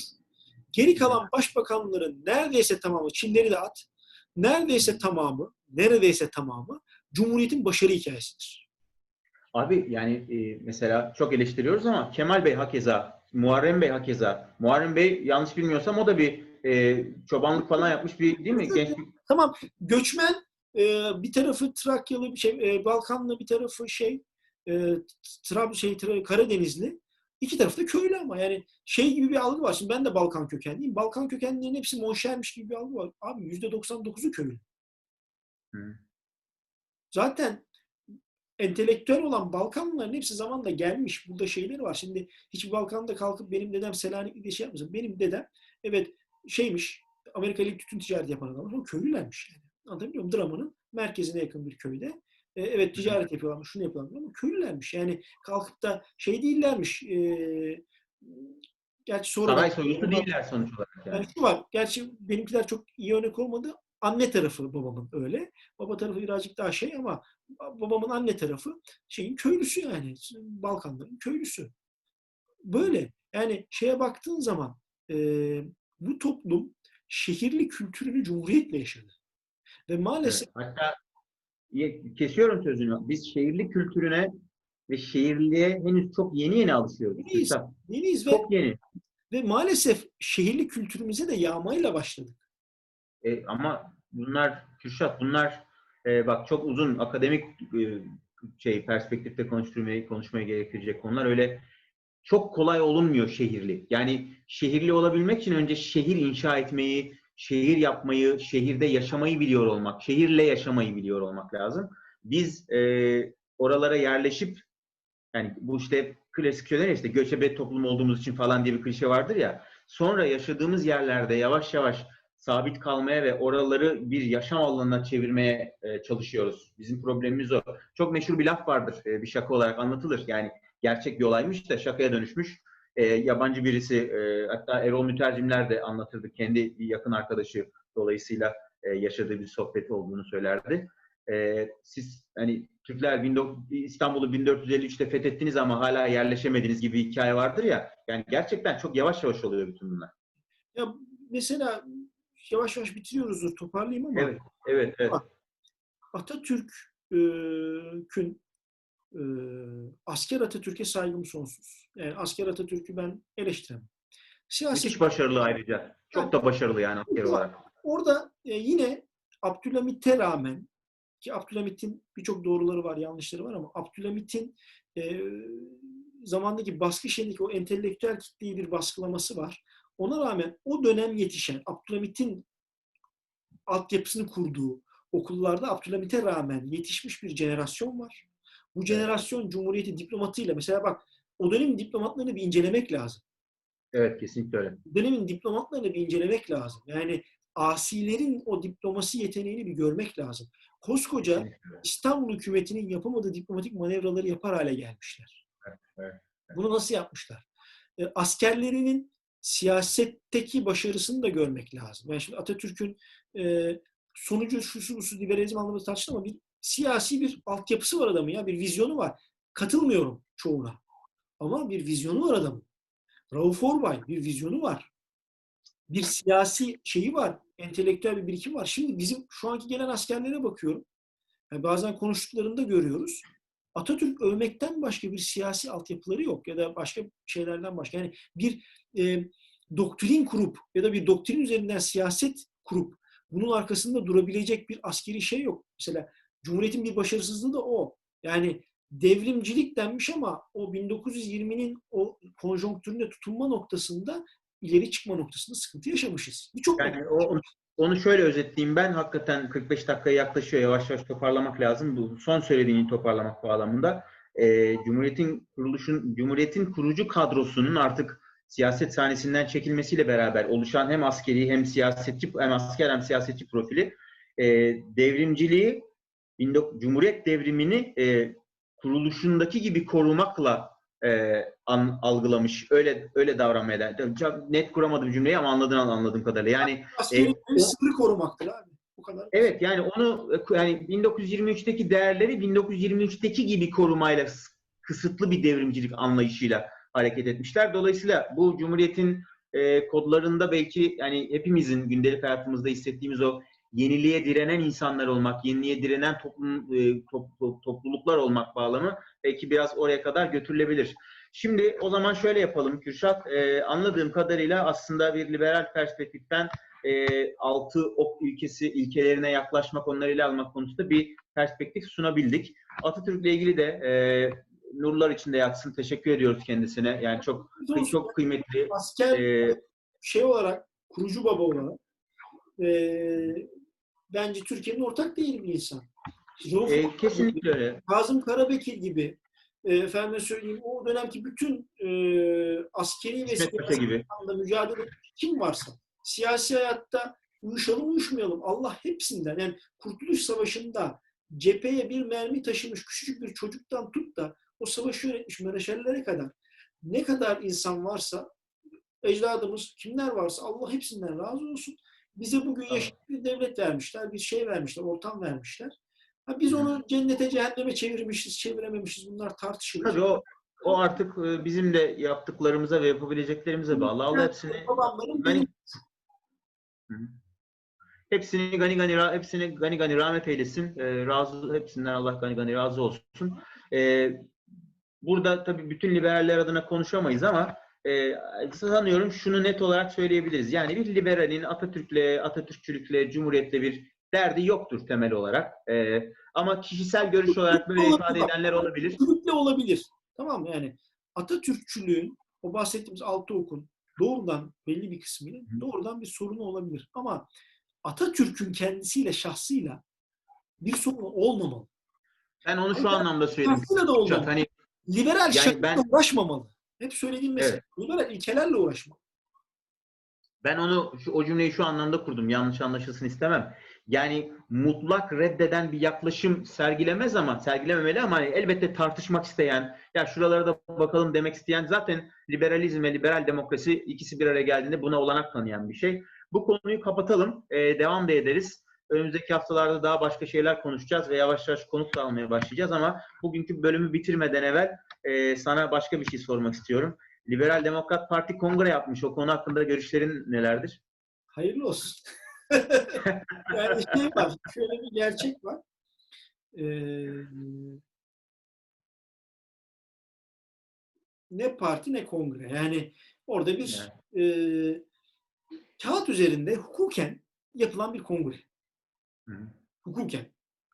Geri kalan başbakanların neredeyse tamamı, Çilleri de at, neredeyse tamamı, neredeyse tamamı Cumhuriyet'in başarı hikayesidir. Abi yani e, mesela çok eleştiriyoruz ama Kemal Bey hakeza, Muharrem Bey hakeza. Muharrem Bey yanlış bilmiyorsam o da bir e, çobanlık falan yapmış bir değil mi? Genç bir Tamam, göçmen e, bir tarafı Trakyalı, bir şey, e, Balkanlı bir tarafı şey, e, Trab şey, Tra- Karadenizli. İki tarafı da köylü ama yani şey gibi bir algı var. Şimdi ben de Balkan kökenliyim. Balkan kökenlilerin hepsi monşermiş gibi bir algı var. Abi yüzde 99'u köylü. Hı. Zaten entelektüel olan Balkanlıların hepsi zamanla gelmiş. Burada şeyleri var. Şimdi hiç Balkan'da kalkıp benim dedem Selanikli'de şey yapmasın. Benim dedem evet şeymiş Amerika ile tütün ticareti yapan adamlar ama köylülermiş yani. Anlatabiliyor muyum? Drama'nın merkezine yakın bir köyde. E, evet ticaret yapıyorlarmış, şunu yapıyorlarmış ama köylülermiş. Yani kalkıp da şey değillermiş. E, gerçi sonra saray soylusu değiller sonuç olarak yani. yani şu var. Gerçi benimkiler çok iyi örnek olmadı. Anne tarafı babamın öyle. Baba tarafı birazcık daha şey ama babamın anne tarafı şeyin köylüsü yani. Balkanların köylüsü. Böyle. Yani şeye baktığın zaman e, bu toplum şehirli kültürünü cumhuriyetle yaşadı. Ve maalesef Evet. Hatta kesiyorum sözünü. Biz şehirli kültürüne ve şehirliğe henüz çok yeni yeni alışıyoruz. Yeniyiz. Yeniyiz ve, Çok yeni. ve maalesef şehirli kültürümüze de yağmayla başladık. E, ama bunlar Kürşat bunlar e, bak çok uzun akademik e, şey perspektifte konuşturmaya konuşmaya gerektirecek konular öyle çok kolay olunmuyor şehirli. Yani şehirli olabilmek için önce şehir inşa etmeyi, şehir yapmayı, şehirde yaşamayı biliyor olmak, şehirle yaşamayı biliyor olmak lazım. Biz e, oralara yerleşip yani bu işte klasik şeyler işte göçebe toplum olduğumuz için falan diye bir klişe vardır ya. Sonra yaşadığımız yerlerde yavaş yavaş sabit kalmaya ve oraları bir yaşam alanına çevirmeye e, çalışıyoruz. Bizim problemimiz o. Çok meşhur bir laf vardır e, bir şaka olarak anlatılır. Yani gerçek bir olaymış da şakaya dönüşmüş. E, yabancı birisi e, hatta Erol Mütercimler de anlatırdı. Kendi bir yakın arkadaşı dolayısıyla e, yaşadığı bir sohbet olduğunu söylerdi. E, siz hani Türkler 19 İstanbul'u 1453'te fethettiniz ama hala yerleşemediniz gibi bir hikaye vardır ya. Yani gerçekten çok yavaş yavaş oluyor bütün bunlar. Ya mesela yavaş yavaş bitiriyoruzdur toparlayayım ama Evet, evet, evet. Atatürk'ün e, asker Atatürk'e saygım sonsuz. Yani asker Atatürk'ü ben eleştiremem. Siyaset Müthiş başarılı ayrıca. Çok da başarılı yani asker olarak. Orada e, yine Abdülhamit'e rağmen ki Abdülhamit'in birçok doğruları var, yanlışları var ama Abdülhamit'in e, zamandaki baskı şeyindeki o entelektüel kitleyi bir baskılaması var. Ona rağmen o dönem yetişen Abdülhamit'in altyapısını kurduğu okullarda Abdülhamit'e rağmen yetişmiş bir jenerasyon var. Bu jenerasyon Cumhuriyeti diplomatıyla mesela bak o dönemin diplomatlarını bir incelemek lazım Evet kesinlikle öyle. dönemin diplomatlarını bir incelemek lazım. Yani asilerin o diplomasi yeteneğini bir görmek lazım. Koskoca. İstanbul hükümetinin yapamadığı diplomatik manevraları yapar hale gelmişler. Evet, evet, Bunu nasıl yapmışlar? E, askerlerinin siyasetteki başarısını da görmek lazım. Yani şimdi Atatürk'ün e, sonucu şu şu şu liberalizm anlamında tartışılır ama bir siyasi bir altyapısı var adamın ya bir vizyonu var. Katılmıyorum çoğuna. Ama bir vizyonu var adamın. Rauf Orbay bir vizyonu var. Bir siyasi şeyi var. Entelektüel bir birikim var. Şimdi bizim şu anki gelen askerlere bakıyorum. Yani bazen konuştuklarında görüyoruz. Atatürk övmekten başka bir siyasi altyapıları yok ya da başka şeylerden başka. Yani bir e, doktrin kurup ya da bir doktrin üzerinden siyaset kurup bunun arkasında durabilecek bir askeri şey yok. Mesela Cumhuriyet'in bir başarısızlığı da o. Yani devrimcilik denmiş ama o 1920'nin o konjonktüründe tutunma noktasında ileri çıkma noktasında sıkıntı yaşamışız. Birçok Yani o, onu şöyle özetleyeyim ben. Hakikaten 45 dakikaya yaklaşıyor. Yavaş yavaş toparlamak lazım. Bu son söylediğini toparlamak bağlamında. Ee, Cumhuriyet'in kuruluşun, Cumhuriyet'in kurucu kadrosunun artık siyaset sahnesinden çekilmesiyle beraber oluşan hem askeri hem siyasetçi hem asker hem siyasetçi profili e, devrimciliği 19 Cumhuriyet devrimini e, kuruluşundaki gibi korumakla e, an, algılamış. Öyle öyle davranmaya da. Çok net kuramadım cümleyi ama anladığın anladığım kadarıyla. Yani askeri e, sınırı korumaktır abi. Bu kadar. Evet yani onu yani 1923'teki değerleri 1923'teki gibi korumayla kısıtlı bir devrimcilik anlayışıyla hareket etmişler. Dolayısıyla bu Cumhuriyet'in e, kodlarında belki yani hepimizin gündelik hayatımızda hissettiğimiz o yeniliğe direnen insanlar olmak, yeniliğe direnen toplum, e, top, topluluklar olmak bağlamı belki biraz oraya kadar götürülebilir. Şimdi o zaman şöyle yapalım Kürşat. E, anladığım kadarıyla aslında bir liberal perspektiften e, altı ok ülkesi ilkelerine yaklaşmak, onları ele almak konusunda bir perspektif sunabildik. Atatürk'le ilgili de e, nurlar içinde yatsın. Teşekkür ediyoruz kendisine. Yani çok çok kıymetli. Asker E, şey olarak, kurucu baba olarak e, bence Türkiye'nin ortak değil bir insan. Rauf e, kesinlikle öyle. Kazım Karabekir gibi e, efendim söyleyeyim o dönemki bütün e, askeri ve siyasi gibi. mücadele kim varsa siyasi hayatta uyuşalım uyuşmayalım Allah hepsinden yani Kurtuluş Savaşı'nda cepheye bir mermi taşımış küçücük bir çocuktan tut da o savaşı yönetmiş mereşellere kadar ne kadar insan varsa ecdadımız kimler varsa Allah hepsinden razı olsun. Bize bugün Tamam. yaşayan bir devlet vermişler, bir şey vermişler, ortam vermişler. Ha, biz onu cennete cehenneme çevirmişiz, çevirememişiz. Bunlar tartışılır. Tabii o o artık e, bizim de yaptıklarımıza ve yapabileceklerimize bağlı. Allah hepsini gani, hepsini gani gani hepsini gani gani rahmet eylesin. E, razı hepsinden Allah gani gani razı olsun. E, burada tabii bütün liberaller adına konuşamayız ama e, sanıyorum şunu net olarak söyleyebiliriz. Yani bir liberalin Atatürk'le, Atatürkçülük'le, Cumhuriyet'le bir derdi yoktur temel olarak. E, ama kişisel görüş olarak böyle ifade edenler olabilir. Atatürk'le olabilir. Tamam mı? Yani Atatürkçülüğün, o bahsettiğimiz altı okun doğrudan belli bir kısmıyla Hı. doğrudan bir sorunu olabilir. Ama Atatürk'ün kendisiyle, şahsıyla bir sorunu olmamalı. Ben onu şu anlamda söyledim. Şahsıyla da olmamalı. Hani Liberal Yani şartla ben- uğraşmamalı. Hep söylediğim mesele. Evet. Liberal ilkelerle uğraşmalı. Ben onu şu, o cümleyi şu anlamda kurdum. Yanlış anlaşılsın istemem. Yani mutlak reddeden bir yaklaşım sergilemez ama sergilememeli ama hani elbette tartışmak isteyen, ya şuralara da bakalım demek isteyen zaten liberalizm ve liberal demokrasi ikisi bir araya geldiğinde buna olanak tanıyan bir şey. Bu konuyu kapatalım. Ee, devam da ederiz. Önümüzdeki haftalarda daha başka şeyler konuşacağız ve yavaş yavaş konuk da almaya başlayacağız ama bugünkü bölümü bitirmeden evvel e, sana başka bir şey sormak istiyorum. Liberal Demokrat Parti kongre yapmış. O konu hakkında görüşlerin nelerdir? Hayırlı olsun. (laughs) yani şey var, şöyle bir gerçek var. Ee, ne parti ne kongre. Yani orada bir Yani. e, kağıt üzerinde hukuken yapılan bir kongre. Hı. Hukuken,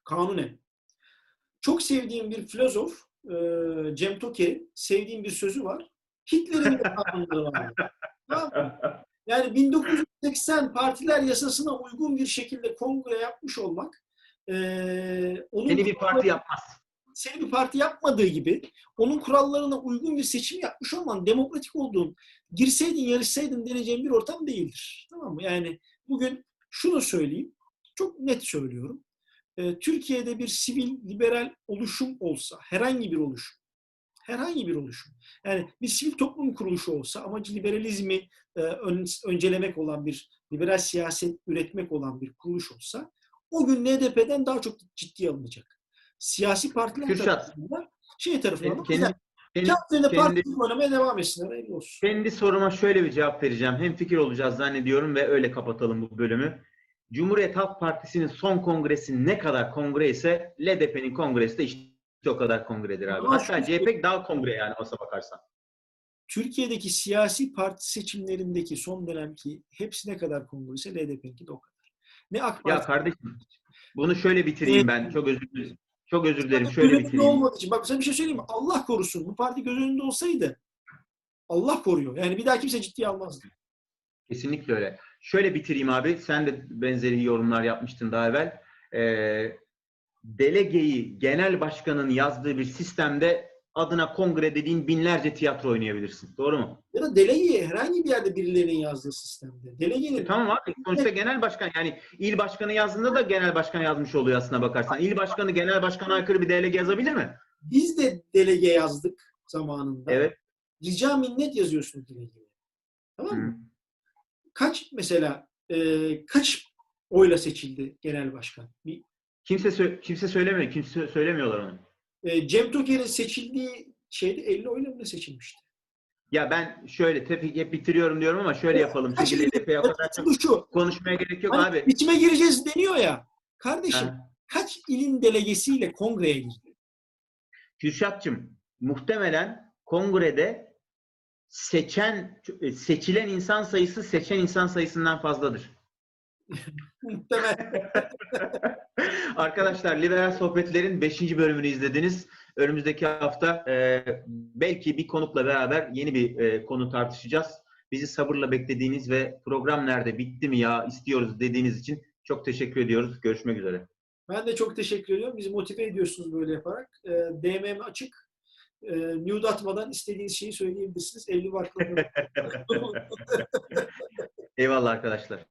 kanunen. Çok sevdiğim bir filozof e, Cem Toker'in sevdiğim bir sözü var. Hitler'in de kanunları var. Yani 1980 partiler yasasına uygun bir şekilde kongre yapmış olmak e, onun Seni bir parti yapmaz. seni bir parti yapmadığı gibi onun kurallarına uygun bir seçim yapmış olman demokratik olduğun, girseydin yarışsaydın deneyeceğin bir ortam değildir. Tamam mı? Yani bugün şunu söyleyeyim, çok net söylüyorum. Ee, Türkiye'de bir sivil liberal oluşum olsa, herhangi bir oluşum, herhangi bir oluşum, yani bir sivil toplum kuruluşu olsa, amacı liberalizmi e, ön- öncelemek olan bir liberal siyaset üretmek olan bir kuruluş olsa, o gün NDP'den daha çok ciddiye alınacak. Siyasi partiler Kürşat. tarafından, şey tarafından, Kendi, kendi, kendi, kendi, kendi- parti oynamaya devam etsinler. Hayırlı olsun. Kendi soruma şöyle bir cevap vereceğim. Hem fikir olacağız zannediyorum ve öyle kapatalım bu bölümü. Cumhuriyet Halk Partisi'nin son kongresi ne kadar kongre ise LDP'nin kongresi de işte o kadar kongredir abi. Ama Hatta CHP daha kongre yani olsa bakarsan. Türkiye'deki siyasi parti seçimlerindeki son dönemki hepsi ne kadar kongresi LDP'ninki de o kadar. Ne AK Ya Parti kardeşim bunu şöyle bitireyim ben. Çok özür dilerim. Çok özür dilerim. Şöyle bitireyim. olmadığı için. Bak sana bir şey söyleyeyim mi? Allah korusun. Bu parti göz önünde olsaydı Allah koruyor. Yani bir daha kimse ciddiye almazdı. Kesinlikle öyle. Şöyle bitireyim abi. Sen de benzeri yorumlar yapmıştın daha evvel. Ee, delegeyi genel başkanın yazdığı bir sistemde adına kongre dediğin binlerce tiyatro oynayabilirsin. Doğru mu? Ya da delegeyi herhangi bir yerde birilerinin yazdığı sistemde. Delegenin E, tamam abi. Sonuçta genel başkan yani il başkanı yazdığında da genel başkan yazmış oluyor aslına bakarsan. İl başkanı genel başkana aykırı bir delege yazabilir mi? biz de delege yazdık zamanında. Evet. Rica minnet yazıyorsun delegeye. Tamam Hı. Kaç mesela e, kaç oyla seçildi genel başkan? Bir Kimse sö- kimse söylemiyor. Kimse söylemiyorlar onu. E, Cem Toker'in seçildiği şeyde 50 oyla mı seçilmişti? Ya ben şöyle tepki hep bitiriyorum diyorum ama şöyle yapalım. Kaç Çünkü LDP'ye o kadar çok şu. konuşmaya gerek yok Hani abi. biçime gireceğiz deniyor ya. Kardeşim Ha. kaç ilin delegesiyle kongreye girdi? Kürşat'cığım muhtemelen kongrede seçen seçilen insan sayısı seçen insan sayısından fazladır. (laughs) Arkadaşlar Liberal Sohbetler'in 5. bölümünü izlediniz. Önümüzdeki hafta e, belki bir konukla beraber yeni bir e, konu tartışacağız. Bizi sabırla beklediğiniz ve program nerede bitti mi ya istiyoruz dediğiniz için çok teşekkür ediyoruz. Görüşmek üzere. Ben de çok teşekkür ediyorum. Bizi motive ediyorsunuz böyle yaparak. E, DM'm açık. E, nude atmadan istediğiniz şeyi söyleyebilirsiniz. Evli barklı. (laughs) Eyvallah arkadaşlar.